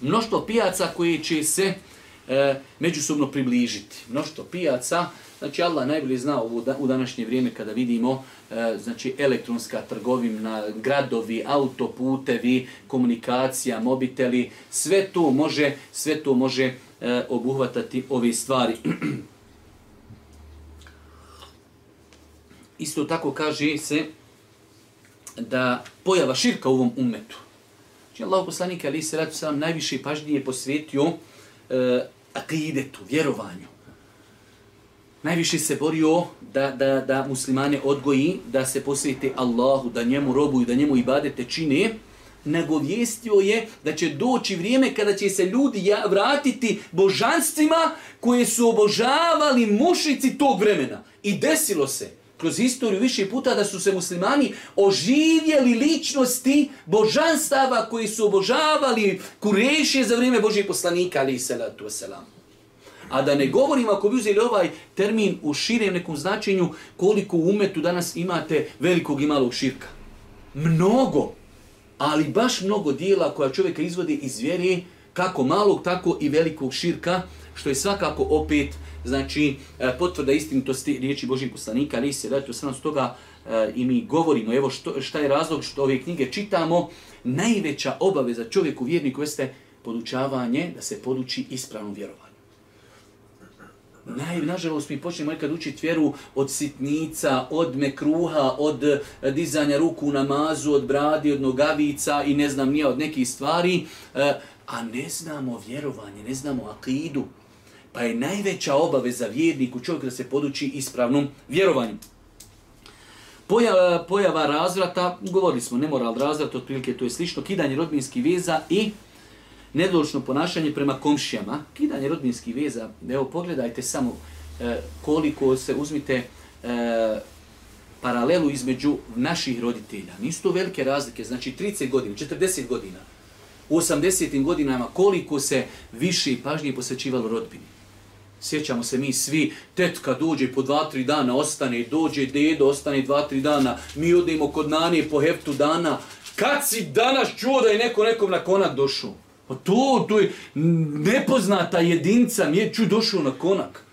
Mnoštvo pijaca koje će se e, međusobno približiti. Mnoštvo pijaca, znači Allah najbolje zna ovo u današnje vrijeme kada vidimo znači elektronska trgovina, gradovi, autoputevi, komunikacija, mobiteli, sve to može, sve to može obuhvatati ove stvari. isto tako kaže se da pojava širka u ovom umetu. Znači, Allah poslanik Ali se ratu sam najviše pažnije posvetio e, akidetu, vjerovanju. Najviše se borio da, da, da muslimane odgoji, da se posvete Allahu, da njemu robuju, da njemu ibadete čine, nego vjestio je da će doći vrijeme kada će se ljudi ja, vratiti božanstvima koje su obožavali mušici tog vremena. I desilo se kroz historiju više puta da su se muslimani oživjeli ličnosti božanstava koji su obožavali kurešije za vrijeme Božih poslanika, ali i salatu wasalam. A da ne govorim ako bi uzeli ovaj termin u širem nekom značenju koliko u umetu danas imate velikog i malog širka. Mnogo, ali baš mnogo dijela koja čovjeka izvodi iz vjeri kako malog, tako i velikog širka, što je svakako opet uh, znači e, potvrda istinitosti riječi Božijeg poslanika, ali se da to sam s toga e, i mi govorimo, evo što, šta je razlog što ove knjige čitamo, najveća obaveza čovjeku vjerniku jeste podučavanje, da se poduči ispravnom vjerovanju. Naj, nažalost, mi počnemo nekad učiti vjeru od sitnica, od mekruha, od e, dizanja ruku u namazu, od bradi, od nogavica i ne znam nije od nekih stvari, a ne znamo vjerovanje, ne znamo akidu. Pa je najveća obaveza vjerniku čovjeku da se poduči ispravnom vjerovanju. Pojava, pojava razvrata, govorili smo, nemoral razvrat, otprilike to je slično, kidanje rodbinskih veza i nedoločno ponašanje prema komšijama. Kidanje rodbinskih veza, evo pogledajte samo e, koliko se uzmite e, paralelu između naših roditelja. Nisu to velike razlike, znači 30 godina, 40 godina, u 80. godinama koliko se više pažnje posvećivalo rodbini. Sjećamo se mi svi, tetka dođe po dva, tri dana, ostane, dođe dedo, ostane dva, tri dana, mi odemo kod nanije po heptu dana. Kad si danas čuo da je neko nekom na konak došao? Pa to, to je nepoznata jedinca, mi je ču došao na konak.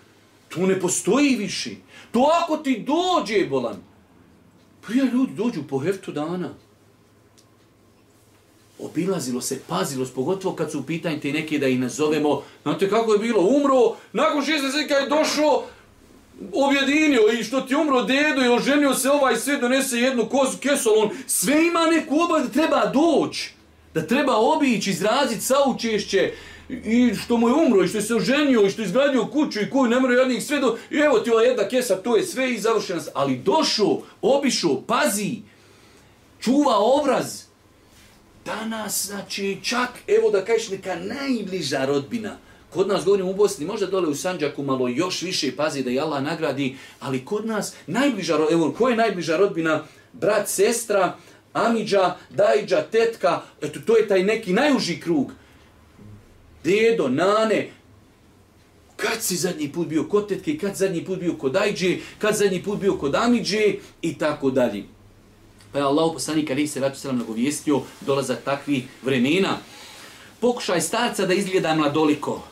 To ne postoji više. To ako ti dođe, bolan, prija ljudi dođu po heftu dana obilazilo se, pazilo, pogotovo kad su u pitanju te neke da ih nazovemo, znate kako je bilo, umro, nakon šest mjeseca je došao, objedinio i što ti umro dedo i oženio se ovaj sve donese jednu kozu kesolon, sve ima neku obavu da treba doći, da treba obići, izraziti saučešće i što mu je umro i što je se oženio i što je izgradio kuću i koju ne mora jednih sve do... I evo ti ova jedna kesa, to je sve i završeno. Ali došao, obišao, pazi, čuva obraz, danas, znači, čak, evo da kažeš, neka najbliža rodbina, kod nas, govorim u Bosni, možda dole u Sanđaku malo još više pazi da je Allah nagradi, ali kod nas, najbliža rodbina, evo, ko je najbliža rodbina? Brat, sestra, Amidža, Dajđa, tetka, eto, to je taj neki najuži krug. Dedo, nane, kad si zadnji put bio kod tetke, kad zadnji put bio kod Dajđe, kad zadnji put bio kod Amidže i tako dalje. Pa je Allah poslanik ali se vratu selam nagovijestio dolazak takvih vremena. Pokušaj starca da izgleda mladoliko.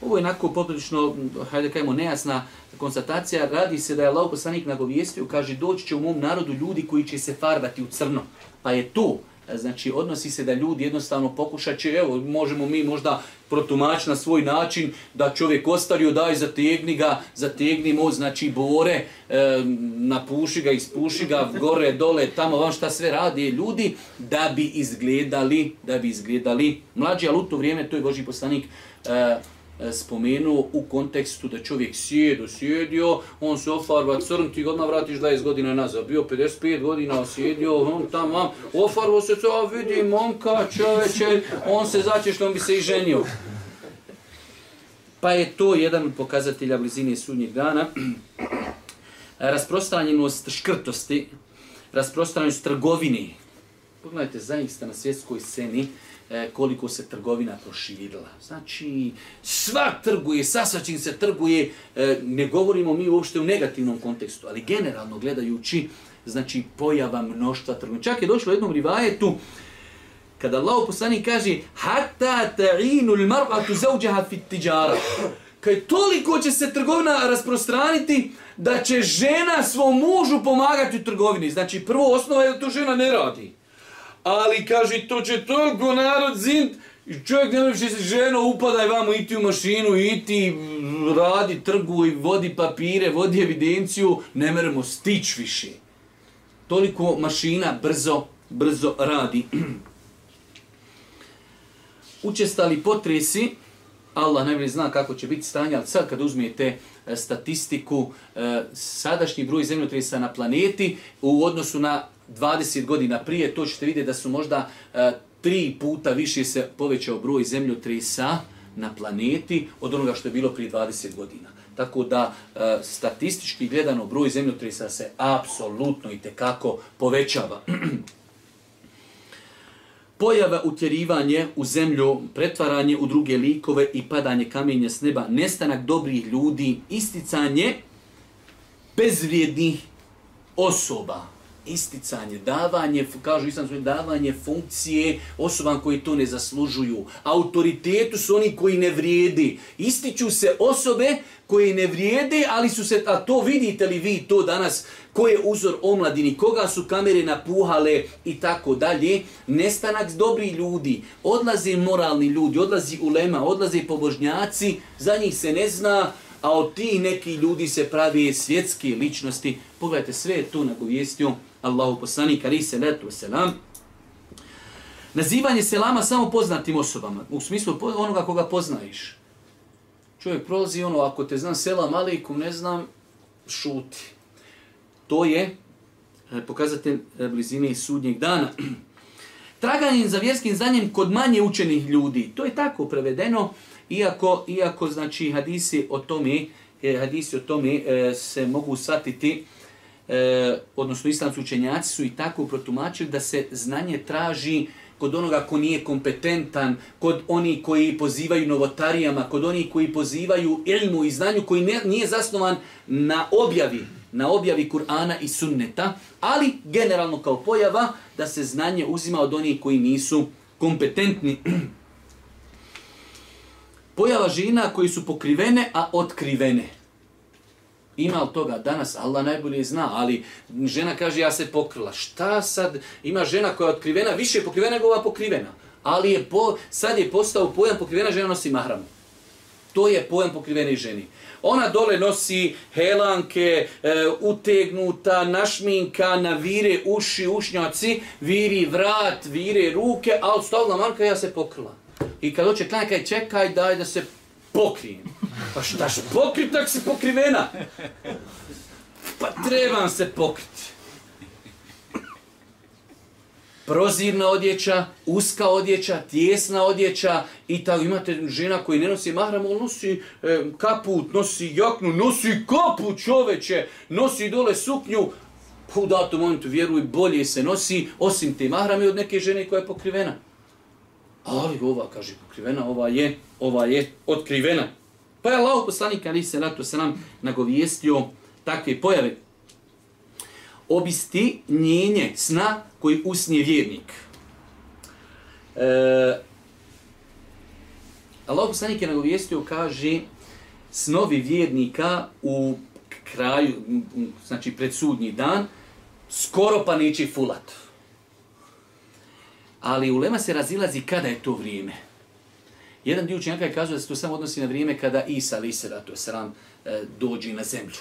Ovo je onako poprilično, hajde kajmo, nejasna konstatacija. Radi se da je Allah poslanik nagovijestio, kaže, doći će u mom narodu ljudi koji će se farbati u crno. Pa je to, znači odnosi se da ljudi jednostavno pokušaće, evo možemo mi možda protumač na svoj način da čovjek ostario daj zategni ga, zategni mu, znači bore, e, napuši ga, ispuši ga, gore, dole, tamo, vam šta sve radi ljudi da bi izgledali, da bi izgledali mlađi, ali u to vrijeme to je Boži poslanik, e, E, spomenuo u kontekstu da čovjek sjedo, sjedio, on se ofarba crn, ti odmah vratiš 20 godina nazad. Bio 55 godina, sjedio, on tam, mam, ofarbo se, a vidi momka čoveče, on se zače što on bi se i ženio. Pa je to jedan od pokazatelja blizine sudnjeg dana. Rasprostranjenost škrtosti, rasprostranjenost trgovini. Pogledajte, zaista na svjetskoj sceni, E, koliko se trgovina proširila. Znači, sva trguje, sa svačim se trguje, e, ne govorimo mi uopšte u negativnom kontekstu, ali generalno gledajući, znači, pojava mnoštva trgovina. Čak je došlo u jednom rivajetu, kada Allah poslani kaže Hatta ta'inu l'mar'atu zauđaha fit tijara. Kaj toliko će se trgovina rasprostraniti da će žena svom mužu pomagati u trgovini. Znači, prvo osnova je da tu žena ne radi ali kaže, to će toliko narod zint, I čovjek ne može se ženo upadaj vamo i ti u mašinu, i ti radi trgu i vodi papire, vodi evidenciju, ne meremo stić više. Toliko mašina brzo, brzo radi. Učestali potresi, Allah najbolje zna kako će biti stanje, ali sad kad uzmijete e, statistiku, e, sadašnji broj zemljotresa na planeti u odnosu na 20 godina prije, to ćete vidjeti da su možda e, tri puta više se povećao broj zemljotresa na planeti od onoga što je bilo prije 20 godina. Tako da e, statistički gledano broj zemljotresa se apsolutno i tekako povećava. Pojava utjerivanje u zemlju, pretvaranje u druge likove i padanje kamenja s neba, nestanak dobrih ljudi, isticanje bezvrijednih osoba, isticanje, davanje, kažu islam svoje, davanje funkcije osobama koji to ne zaslužuju. Autoritetu su oni koji ne vrijedi. Ističu se osobe koje ne vrijede, ali su se, a to vidite li vi to danas, ko je uzor omladini, koga su kamere napuhale i tako dalje, nestanak dobri ljudi, odlaze moralni ljudi, odlazi ulema, odlaze pobožnjaci, za njih se ne zna, a od ti neki ljudi se pravi svjetske ličnosti. Pogledajte, sve je tu na govijestju Allahu poslanik, ali se letu selam. Nazivanje selama samo poznatim osobama, u smislu onoga koga poznaješ. Čovjek prolazi ono, ako te znam selam alikum, ne znam, šuti. To je e, pokazatelj e, blizine sudnjeg dana. Traganjem za vjerskim znanjem kod manje učenih ljudi. To je tako prevedeno. Iako, iako znači hadisi o tome, e, hadisi o tome e, se mogu satiti, e, odnosno islamski učenjaci su i tako protumačili da se znanje traži kod onoga ko nije kompetentan, kod oni koji pozivaju novotarijama, kod oni koji pozivaju ilmu i znanju koji ne, nije zasnovan na objavi, na objavi Kur'ana i sunneta, ali generalno kao pojava da se znanje uzima od onih koji nisu kompetentni. Pojava žina koji su pokrivene, a otkrivene. Ima li toga danas? Allah najbolje zna, ali žena kaže ja se pokrila. Šta sad? Ima žena koja je otkrivena, više je pokrivena nego ova pokrivena. Ali je po, sad je postao pojam pokrivena žena nosi mahram. To je pojam pokrivene ženi. Ona dole nosi helanke, e, utegnuta, našminka, na vire uši, ušnjaci, viri vrat, vire ruke, ali stavila manka ja se pokrila. I kad hoće klanja, kaj čekaj, daj da se pokrijem. Pa šta se pokrit, tak se pokrivena. Pa trebam se pokrit. Prozirna odjeća, uska odjeća, tjesna odjeća i tako imate žena koji ne nosi mahramu, nosi e, kaput, nosi jaknu, nosi kapu čoveče, nosi dole suknju, u datom momentu vjeruj, bolje se nosi, osim te mahrame od neke žene koja je pokrivena. Ali ova, kaže, pokrivena, ova je, ova je otkrivena. Pa je Allah poslanik Ali se ratu se nam nagovijestio takve pojave. Obisti njenje sna koji usnije vjernik. E, Allah poslanik je nagovijestio, kaže, snovi vjernika u kraju, znači predsudnji dan, skoro pa neće fulat. Ali u lema se razilazi kada je to vrijeme. Jedan dio učenjaka je kazao da se to samo odnosi na vrijeme kada Isa, ali Isa, to je sram, dođi na zemlju.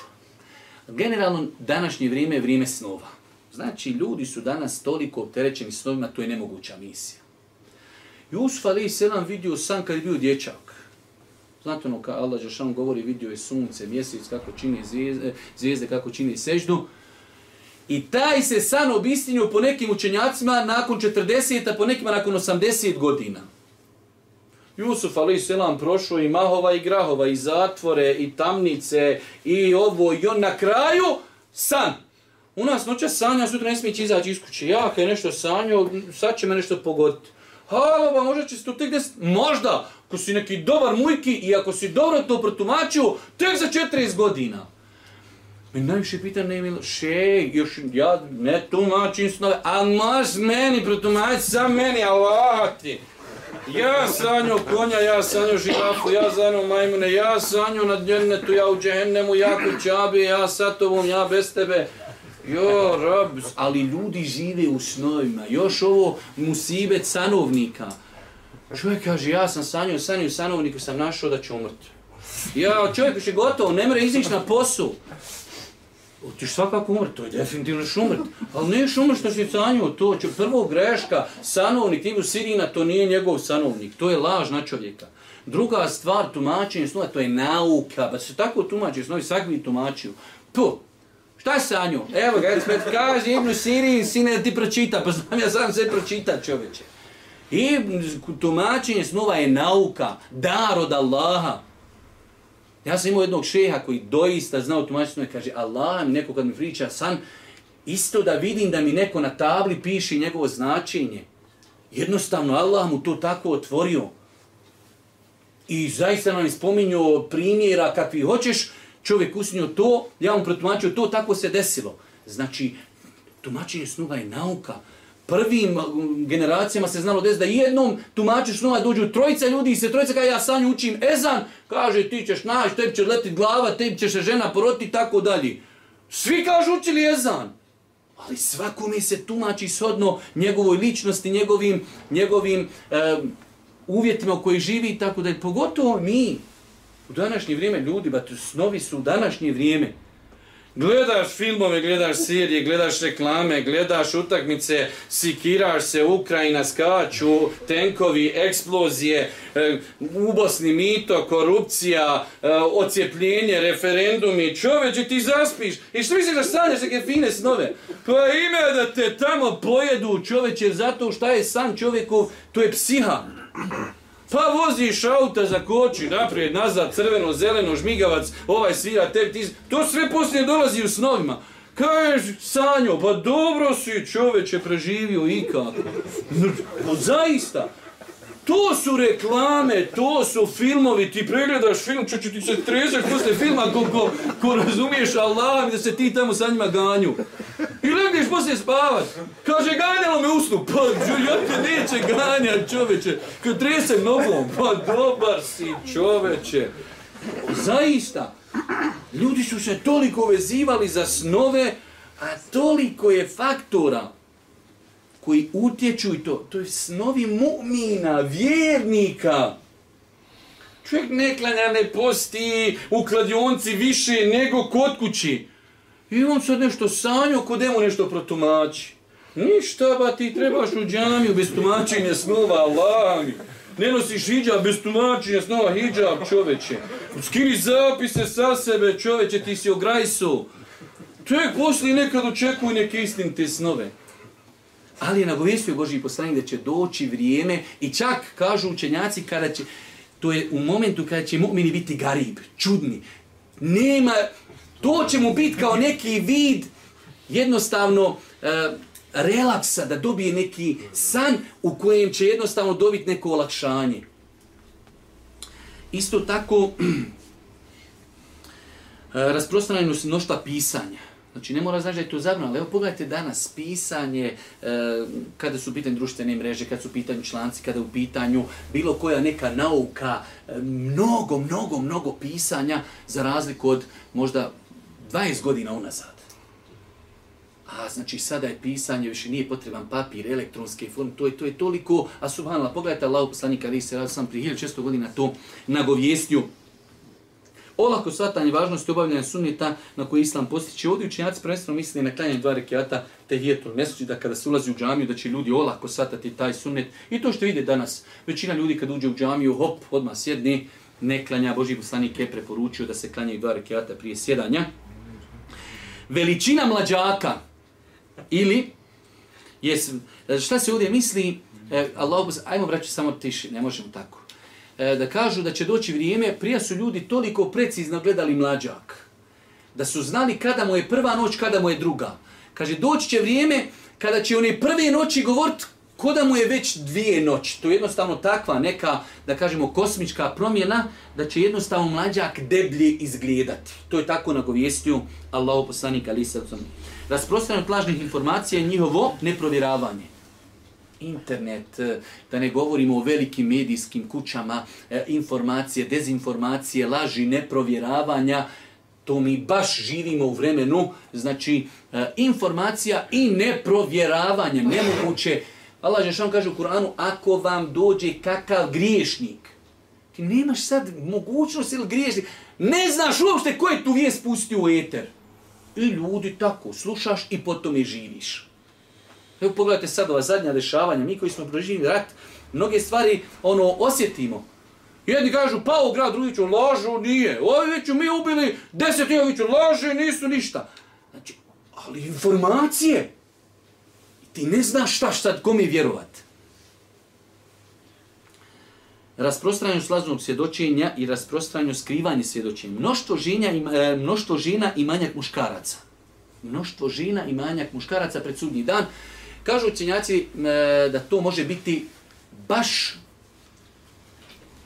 Generalno, današnje vrijeme je vrijeme snova. Znači, ljudi su danas toliko opterećeni snovima, to je nemoguća misija. Jusuf Ali Selam vidio san kad je bio dječak. Znate ono, kad Allah Žešan govori, vidio je sunce, mjesec, kako čini zvijezde, e, zvijezde kako čini seždu. I taj se san obistinio po nekim učenjacima nakon 40-a, po nekima nakon 80 godina. Jusuf ali selam prošao i mahova i grahova i zatvore i tamnice i ovo i on na kraju san. U nas noća sanja, sutra ne smije izaći iz kuće. Ja kad je nešto sanjao, sad će me nešto pogoditi. Halo, pa možda će se to tek des... Možda, ako si neki dobar mujki i ako si dobro to protumačio, tek za 40 godina. Meni najviše pita ne imelo, še, još ja ne tumačim snove, a maš meni, protumači sam meni, Allah ti. Ja sanju konja, ja sanju žirafu, ja sanju majmune, ja sanju na djennetu, ja u džehennemu, ja ku čabi, ja sa tobom, ja bez tebe. Jo, rab, ali ljudi žive u snovima. Još ovo musibet sanovnika. Čovjek kaže, ja sam sanju, sanju sanovniku, sam našao da ću umrti. Ja, čovjek više gotovo, ne mre izići na posao ti svakako umr, to je definitivno šumrt. Ali nije šumrt što si sanjio, to će prvo greška, sanovnik Ibu Sirina, to nije njegov sanovnik, to je laž na čovjeka. Druga stvar, tumačenje snova, to je nauka, da pa se tako tumači, snovi svakvi tumačuju. Po, šta je sanjio? Evo ga, Ecmet kaže Ibu Sirin, sine, ti pročita, pa znam ja sam se pročita čovječe. I tumačenje snova je nauka, dar od Allaha. Ja sam imao jednog šeha koji doista znao tumačenje i kaže Allah mi neko kad mi priča san, isto da vidim da mi neko na tabli piše njegovo značenje. Jednostavno Allah mu to tako otvorio. I zaista nam je spominjao primjera kakvi hoćeš, čovjek usnio to, ja vam protumačio to, tako se desilo. Znači, tumačenje snova je nauka prvim generacijama se znalo desiti da jednom tumačiš nova dođu trojica ljudi i se trojica kaže ja sanju učim ezan, kaže ti ćeš naš, tebi će letit glava, tebi će se žena poroti i tako dalje. Svi kažu učili ezan, ali svako mi se tumači shodno njegovoj ličnosti, njegovim, njegovim e, uvjetima u kojoj živi i tako dalje. Pogotovo mi u današnje vrijeme ljudi, ba snovi su u današnje vrijeme, Gledaš filmove, gledaš serije, gledaš reklame, gledaš utakmice, sikiraš se, Ukrajina skaču, tenkovi, eksplozije, eh, ubosni mito, korupcija, eh, ocijepljenje, referendumi, čoveč i ti zaspiš. I što misliš da sanješ neke fine snove? Pa ime da te tamo pojedu čoveče zato šta je san čovjeku, to je psiha. Pa voziš auta za koči, naprijed, nazad, crveno, zeleno, žmigavac, ovaj svira, tebi, ti... To sve poslije dolazi u snovima. Kažeš, Sanjo, pa dobro si čoveče preživio ikako. Zaista. Zaista. To su reklame, to su filmovi, ti pregledaš film, čeče ti se trezaš posle filma ko, ko, ko razumiješ Allah da se ti tamo sa njima ganju. I legneš posle spavat. Kaže, ganjalo me usnu. Pa, ja te neće ganjat, čoveče. Kad trese nogom, pa dobar si, čoveče. Zaista, ljudi su se toliko vezivali za snove, a toliko je faktora koji utječu i to, to je snovi mu'mina, vjernika. Čovjek ne klanja, ne posti u kladionci više nego kod kući. I on sad nešto sanju, kod mu nešto protumači. Ništa ba ti trebaš u džamiju bez tumačenja snova, Allah Ne nosiš hijab bez tumačenja snova, hijab čoveče. Skini zapise sa sebe čoveče, ti si ograjso. Čovjek posli nekad očekuj neke istinite snove. Ali je nagovijestio Boži poslanik da će doći vrijeme i čak, kažu učenjaci, kada će, to je u momentu kada će mu'mini biti garib, čudni. Nema, to će mu biti kao neki vid jednostavno e, relaksa, da dobije neki san u kojem će jednostavno dobiti neko olakšanje. Isto tako, e, rasprostranjenost mnoštva pisanja. Znači, ne mora znači da je to zabrano, ali evo pogledajte danas pisanje, e, kada su u pitanju društvene mreže, kada su u pitanju članci, kada u pitanju bilo koja neka nauka, e, mnogo, mnogo, mnogo pisanja za razliku od možda 20 godina unazad. A znači sada je pisanje, više nije potreban papir, elektronske forme, to je, to je toliko, a subhanala, pogledajte Allah poslanika, ali se radi sam prije 1600 godina to nagovjesnju, olako svatanje važnosti obavljanja sunnita na koji islam postiče. Ovdje učenjaci prvenstveno misli na klanjanje dva rekiata tehijetul mesuđi, da kada se ulazi u džamiju, da će ljudi olako svatati taj sunnet. I to što vide danas, većina ljudi kad uđe u džamiju, hop, odmah sjedne, ne klanja, Boži poslanik je preporučio da se klanjaju dva rekiata prije sjedanja. Veličina mlađaka ili jes, šta se ovdje misli, e, Allah, ajmo vraći samo tiši, ne možemo tako. E, da kažu da će doći vrijeme, prije su ljudi toliko precizno gledali mlađak, da su znali kada mu je prva noć, kada mu je druga. Kaže, doći će vrijeme kada će one prve noći govoriti koda mu je već dvije noći. To je jednostavno takva neka, da kažemo, kosmička promjena, da će jednostavno mlađak deblje izgledati. To je tako na govijestju Allahu poslanika Lisavcom. Rasprostranje od lažnih informacija je njihovo neprovjeravanje internet, e, da ne govorimo o velikim medijskim kućama, e, informacije, dezinformacije, laži, neprovjeravanja, to mi baš živimo u vremenu, znači e, informacija i neprovjeravanje, nemoguće. Allah Žešan kaže u Kur'anu, ako vam dođe kakav griješnik, ti nemaš sad mogućnost ili griješnik, ne znaš uopšte ko je tu vijest pustio u eter. I ljudi tako, slušaš i potom je živiš. Evo pogledajte sad ova zadnja dešavanja, mi koji smo proživili rat, mnoge stvari ono osjetimo. Jedni kažu, pao grad, drugi ću, lažu, nije. Ovi već mi ubili deset i ovi ću, lažu, nisu ništa. Znači, ali informacije. Ti ne znaš šta šta kome vjerovat. Rasprostranju slaznog svjedočenja i rasprostranju skrivanja svjedočenja. Mnoštvo žina, i, e, mnoštvo žina i manjak muškaraca. Mnoštvo žina i manjak muškaraca pred sudnji dan. Kažu učenjaci e, da to može biti baš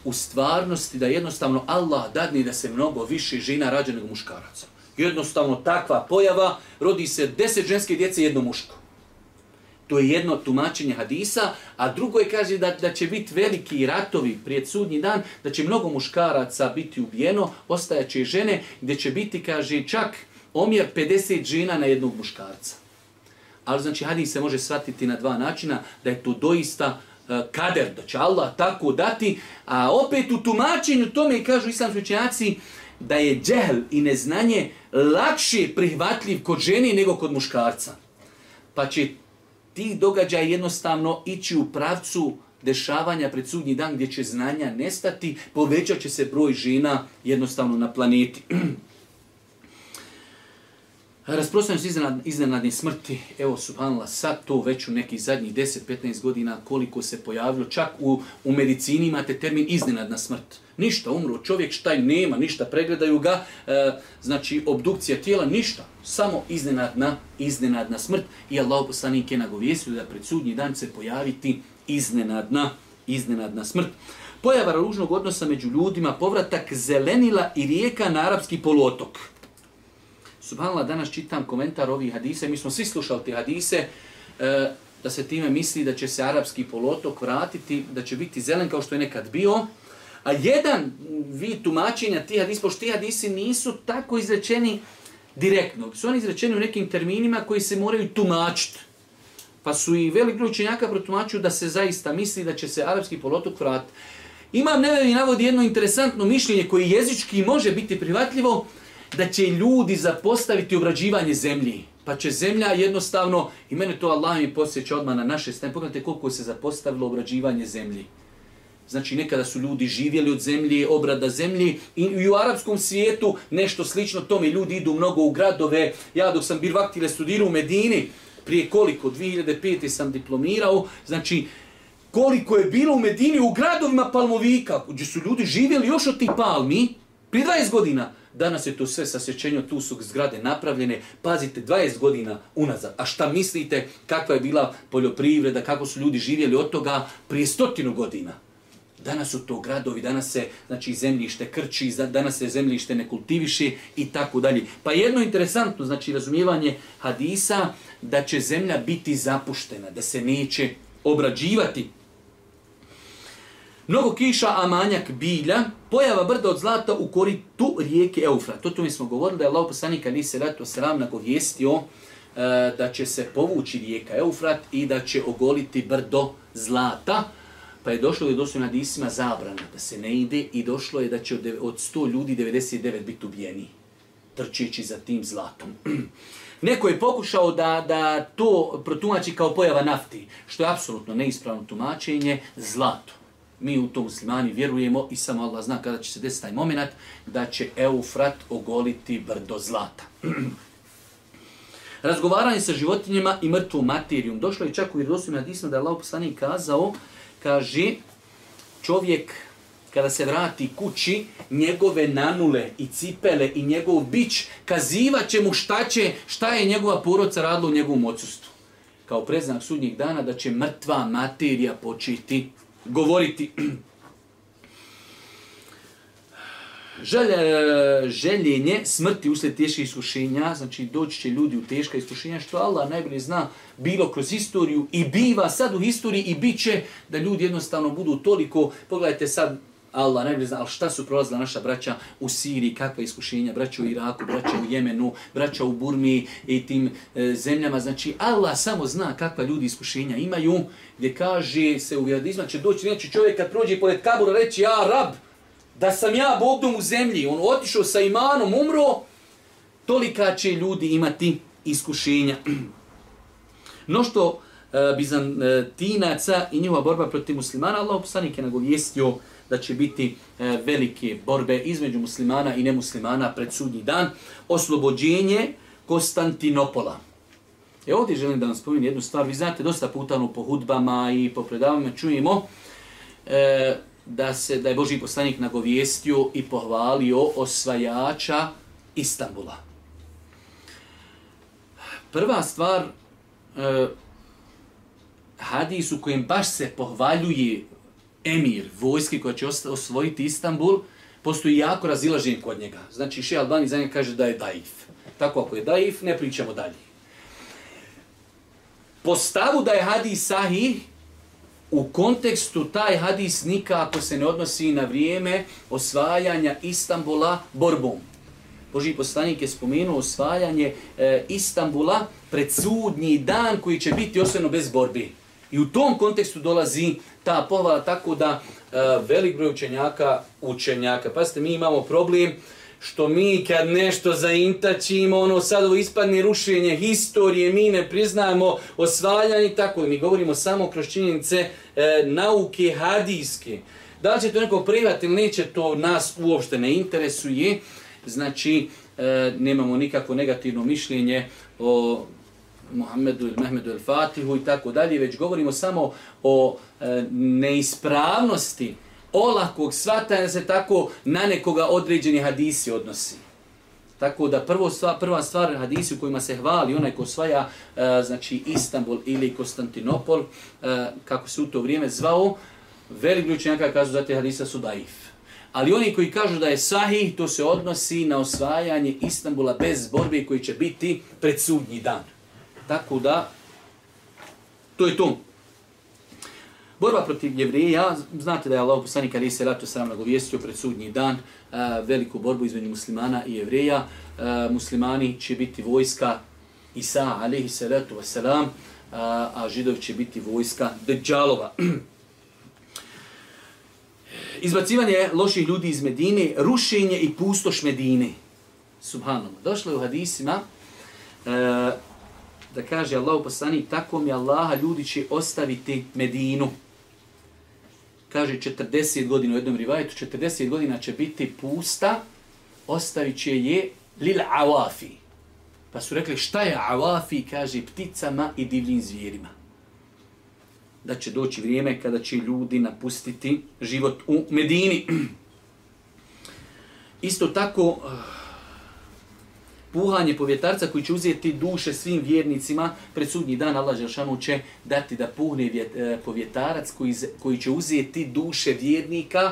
u stvarnosti da jednostavno Allah dadni da se mnogo više žena rađe nego muškaraca. Jednostavno takva pojava rodi se deset ženske djece jedno muško. To je jedno tumačenje hadisa, a drugo je kaže da, da će biti veliki ratovi prije sudnji dan, da će mnogo muškaraca biti ubijeno, ostajaće žene, gdje će biti, kaže, čak omjer 50 žena na jednog muškarca. Ali znači hadis se može shvatiti na dva načina, da je to doista e, kader, da će Allah tako dati, a opet u tumačenju tome kažu islamski učenjaci da je džehl i neznanje lakše prihvatljiv kod žene nego kod muškarca. Pa će ti događaj jednostavno ići u pravcu dešavanja pred sudnji dan gdje će znanja nestati, povećat će se broj žena jednostavno na planeti. Rasprostanost iznenad, iznenadne smrti, evo subhanala, sad to već u nekih zadnjih 10-15 godina koliko se pojavilo, čak u, u medicini imate termin iznenadna smrt. Ništa, umro čovjek, šta je, nema, ništa, pregledaju ga, e, znači obdukcija tijela, ništa, samo iznenadna, iznenadna smrt. I Allah poslanik je nagovijesio da pred sudnji dan se pojaviti iznenadna, iznenadna smrt. Pojava ružnog odnosa među ljudima, povratak zelenila i rijeka na arapski poluotok. Subhanallah, danas čitam komentar ovih hadise, mi smo svi slušali te hadise, e, da se time misli da će se arapski polotok vratiti, da će biti zelen kao što je nekad bio. A jedan vi tumačenja tih hadisa, pošto ti hadisi nisu tako izrečeni direktno. Su oni izrečeni u nekim terminima koji se moraju tumačiti. Pa su i velik broj učenjaka protumačuju da se zaista misli da će se arapski polotok vratiti. Imam nevevi navod jedno interesantno mišljenje koje jezički može biti privatljivo, da će ljudi zapostaviti obrađivanje zemlji. Pa će zemlja jednostavno, i mene to Allah mi posjeća odmah na naše stane, pogledajte koliko se zapostavilo obrađivanje zemlji. Znači, nekada su ljudi živjeli od zemlje, obrada zemlji, i, i u arapskom svijetu nešto slično tome, ljudi idu mnogo u gradove. Ja dok sam bir vaktile studiru u Medini, prije koliko, 2005. sam diplomirao, znači, koliko je bilo u Medini u gradovima palmovika, gdje su ljudi živjeli još od tih palmi, prije 20 godina, Danas je to sve sa sjećenjom, tu su zgrade napravljene. Pazite, 20 godina unazad. A šta mislite, kakva je bila poljoprivreda, kako su ljudi živjeli od toga prije stotinu godina? Danas su to gradovi, danas se znači, zemljište krči, danas se zemljište ne kultiviše i tako dalje. Pa jedno interesantno znači, razumijevanje hadisa da će zemlja biti zapuštena, da se neće obrađivati. Mnogo kiša, a manjak bilja, pojava brda od zlata u koritu rijeke Eufra. To tu mi smo govorili da je Allah poslanik ali se ratu sram nagovijestio e, da će se povući rijeka Eufrat i da će ogoliti brdo zlata. Pa je došlo da je doslovno na disima zabrana da se ne ide i došlo je da će od, de, od 100 ljudi 99 biti ubijeni trčeći za tim zlatom. Neko je pokušao da, da to protumači kao pojava nafti, što je apsolutno neispravno tumačenje, zlato mi u to muslimani vjerujemo i samo Allah zna kada će se desiti taj moment da će Eufrat ogoliti brdo zlata. Razgovaranje sa životinjama i mrtvom materijom. Došlo je čak u Irdosu na Disna da je Allah poslanik kazao, kaže, čovjek kada se vrati kući, njegove nanule i cipele i njegov bić kazivat će mu šta će, šta je njegova poroca radila u njegovom odsustvu. Kao preznak sudnjeg dana da će mrtva materija početi govoriti. Želje, željenje smrti usled teških iskušenja, znači doći će ljudi u teška iskušenja, što Allah najbolje zna, bilo kroz historiju i biva sad u historiji i bit će da ljudi jednostavno budu toliko, pogledajte sad, Allah najbolje zna, ali šta su prolazila naša braća u Siriji, kakva iskušenja, braća u Iraku, braća u Jemenu, braća u Burmi i tim e, zemljama. Znači, Allah samo zna kakva ljudi iskušenja imaju, gdje kaže se u vjadizma, će doći, znači čovjek kad prođe pored kabura reći, ja rab, da sam ja bogdom u zemlji, on otišao sa imanom, umro, tolika će ljudi imati iskušenja. No što e, Bizantinaca e, i njihova borba protiv muslimana, Allah poslanik je nagovjestio, da će biti e, velike borbe između muslimana i nemuslimana pred sudnji dan. Oslobođenje Konstantinopola. E ovdje želim da vam spomenu jednu stvar. Vi znate, dosta puta ono, po hudbama i po predavama čujemo e, da se da je Boži poslanik nagovijestio i pohvalio osvajača Istanbula. Prva stvar, e, hadis u kojem baš se pohvaljuje emir vojske koja će osvojiti Istanbul, postoji jako razilaženje kod njega. Znači, še Albani za njega kaže da je daif. Tako ako je daif, ne pričamo dalje. Po stavu da je hadis sahih, u kontekstu taj hadis nikako se ne odnosi na vrijeme osvajanja Istanbula borbom. Boži poslanik je spomenuo osvajanje e, Istanbula pred sudnji dan koji će biti osvojeno bez borbi. I u tom kontekstu dolazi ta povala tako da e, velik broj učenjaka, učenjaka. Pazite, mi imamo problem što mi kad nešto zaintačimo, ono sad ovo ispadne rušenje historije, mi ne priznajemo osvaljanje, tako mi govorimo samo kroz činjenice e, nauke hadijske. Da li će to neko privat ili neće, to nas uopšte ne interesuje. Znači, e, nemamo nikakvo negativno mišljenje o Muhammedu ili Mehmedu ili Fatihu i tako dalje, već govorimo samo o e, neispravnosti olakog svatanja se tako na nekoga određeni hadisi odnosi. Tako da prvo stvar, prva stvar hadisi u kojima se hvali onaj ko svaja, e, znači Istanbul ili Konstantinopol, e, kako se u to vrijeme zvao, velik ljučenjaka kažu za te hadisa su daif. Ali oni koji kažu da je sahih, to se odnosi na osvajanje Istanbula bez borbe koji će biti pred sudnji dan. Tako da, to je to. Borba protiv jevreja, znate da je Allah poslanik Ali se ratu sram nagovijestio pred sudnji dan, e, veliku borbu između muslimana i jevreja. E, muslimani će biti vojska Isa, alihi salatu wasalam, e, a, a židovi će biti vojska Dejjalova. Izbacivanje loših ljudi iz Medine, rušenje i pustoš Medine. Subhanom. Došlo je u hadisima, e, da kaže Allahu poslanik, tako mi Allaha ljudi će ostaviti Medinu. Kaže 40 godina u jednom rivajetu, 40 godina će biti pusta, ostavit će je lil awafi. Pa su rekli šta je awafi, kaže pticama i divljim zvijerima. Da će doći vrijeme kada će ljudi napustiti život u Medini. Isto tako, uh, puhanje povjetarca koji će uzeti duše svim vjernicima pred sudnji dan Allah Želšanu će dati da puhne vjet, e, povjetarac koji, koji će uzeti duše vjernika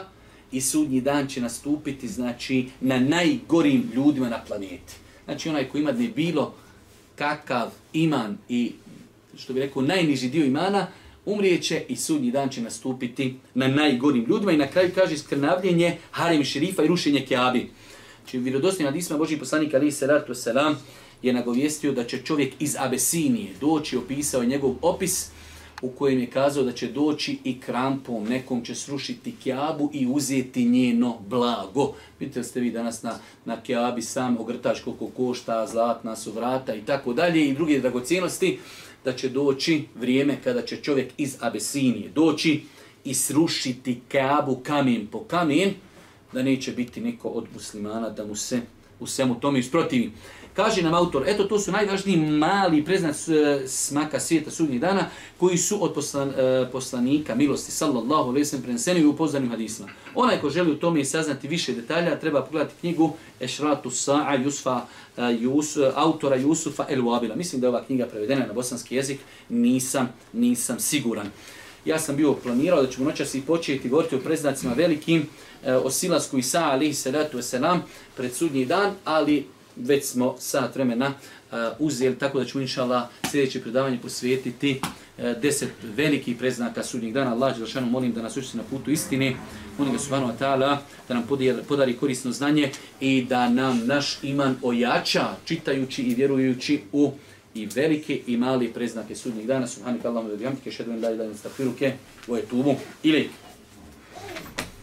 i sudnji dan će nastupiti znači na najgorim ljudima na planeti. Znači onaj koji ima ne bilo kakav iman i što bi rekao najniži dio imana, umrijeće i sudnji dan će nastupiti na najgorim ljudima i na kraju kaže skrnavljenje harem šerifa i rušenje keabi. Znači, vjerodostojni hadisma Boži poslanik Ali Seratu Selam je nagovjestio da će čovjek iz Abesinije doći, opisao je njegov opis u kojem je kazao da će doći i krampom, nekom će srušiti kjabu i uzeti njeno blago. Vidite li ste vi danas na, na kjabi sam ogrtač koliko košta, zlatna su vrata i tako dalje i druge dragocijenosti, da će doći vrijeme kada će čovjek iz Abesinije doći i srušiti kjabu kamen po kamen, da neće biti niko od muslimana da mu se u svemu tome isprotivi. Kaže nam autor, eto to su najvažniji mali preznac e, smaka svijeta sudnjih dana koji su od poslan, e, poslanika milosti sallallahu alaihi sallam preneseni u upoznanim hadisma. Onaj ko želi u tome i saznati više detalja treba pogledati knjigu Ešratu Sa'a Jusfa Jus, e, autora Jusufa El Wabila. Mislim da je ova knjiga prevedena na bosanski jezik, nisam, nisam siguran ja sam bio planirao da ćemo noćas i početi govoriti o preznacima velikim, e, o silasku Isa, ali i salatu selam pred sudnji dan, ali već smo sat vremena e, uzeli, tako da ćemo inšala sljedeće predavanje posvetiti e, deset velikih preznaka sudnjeg dana. Allah Đelšanu molim da nas učite na putu istine. Molim ga Subhanu Atala da nam podari korisno znanje i da nam naš iman ojača čitajući i vjerujući u uh, i velike i male preznake sudnjeg dana. Subhani kallamu da bihamdike, šedven da ilan stafiruke, o etubu ilik.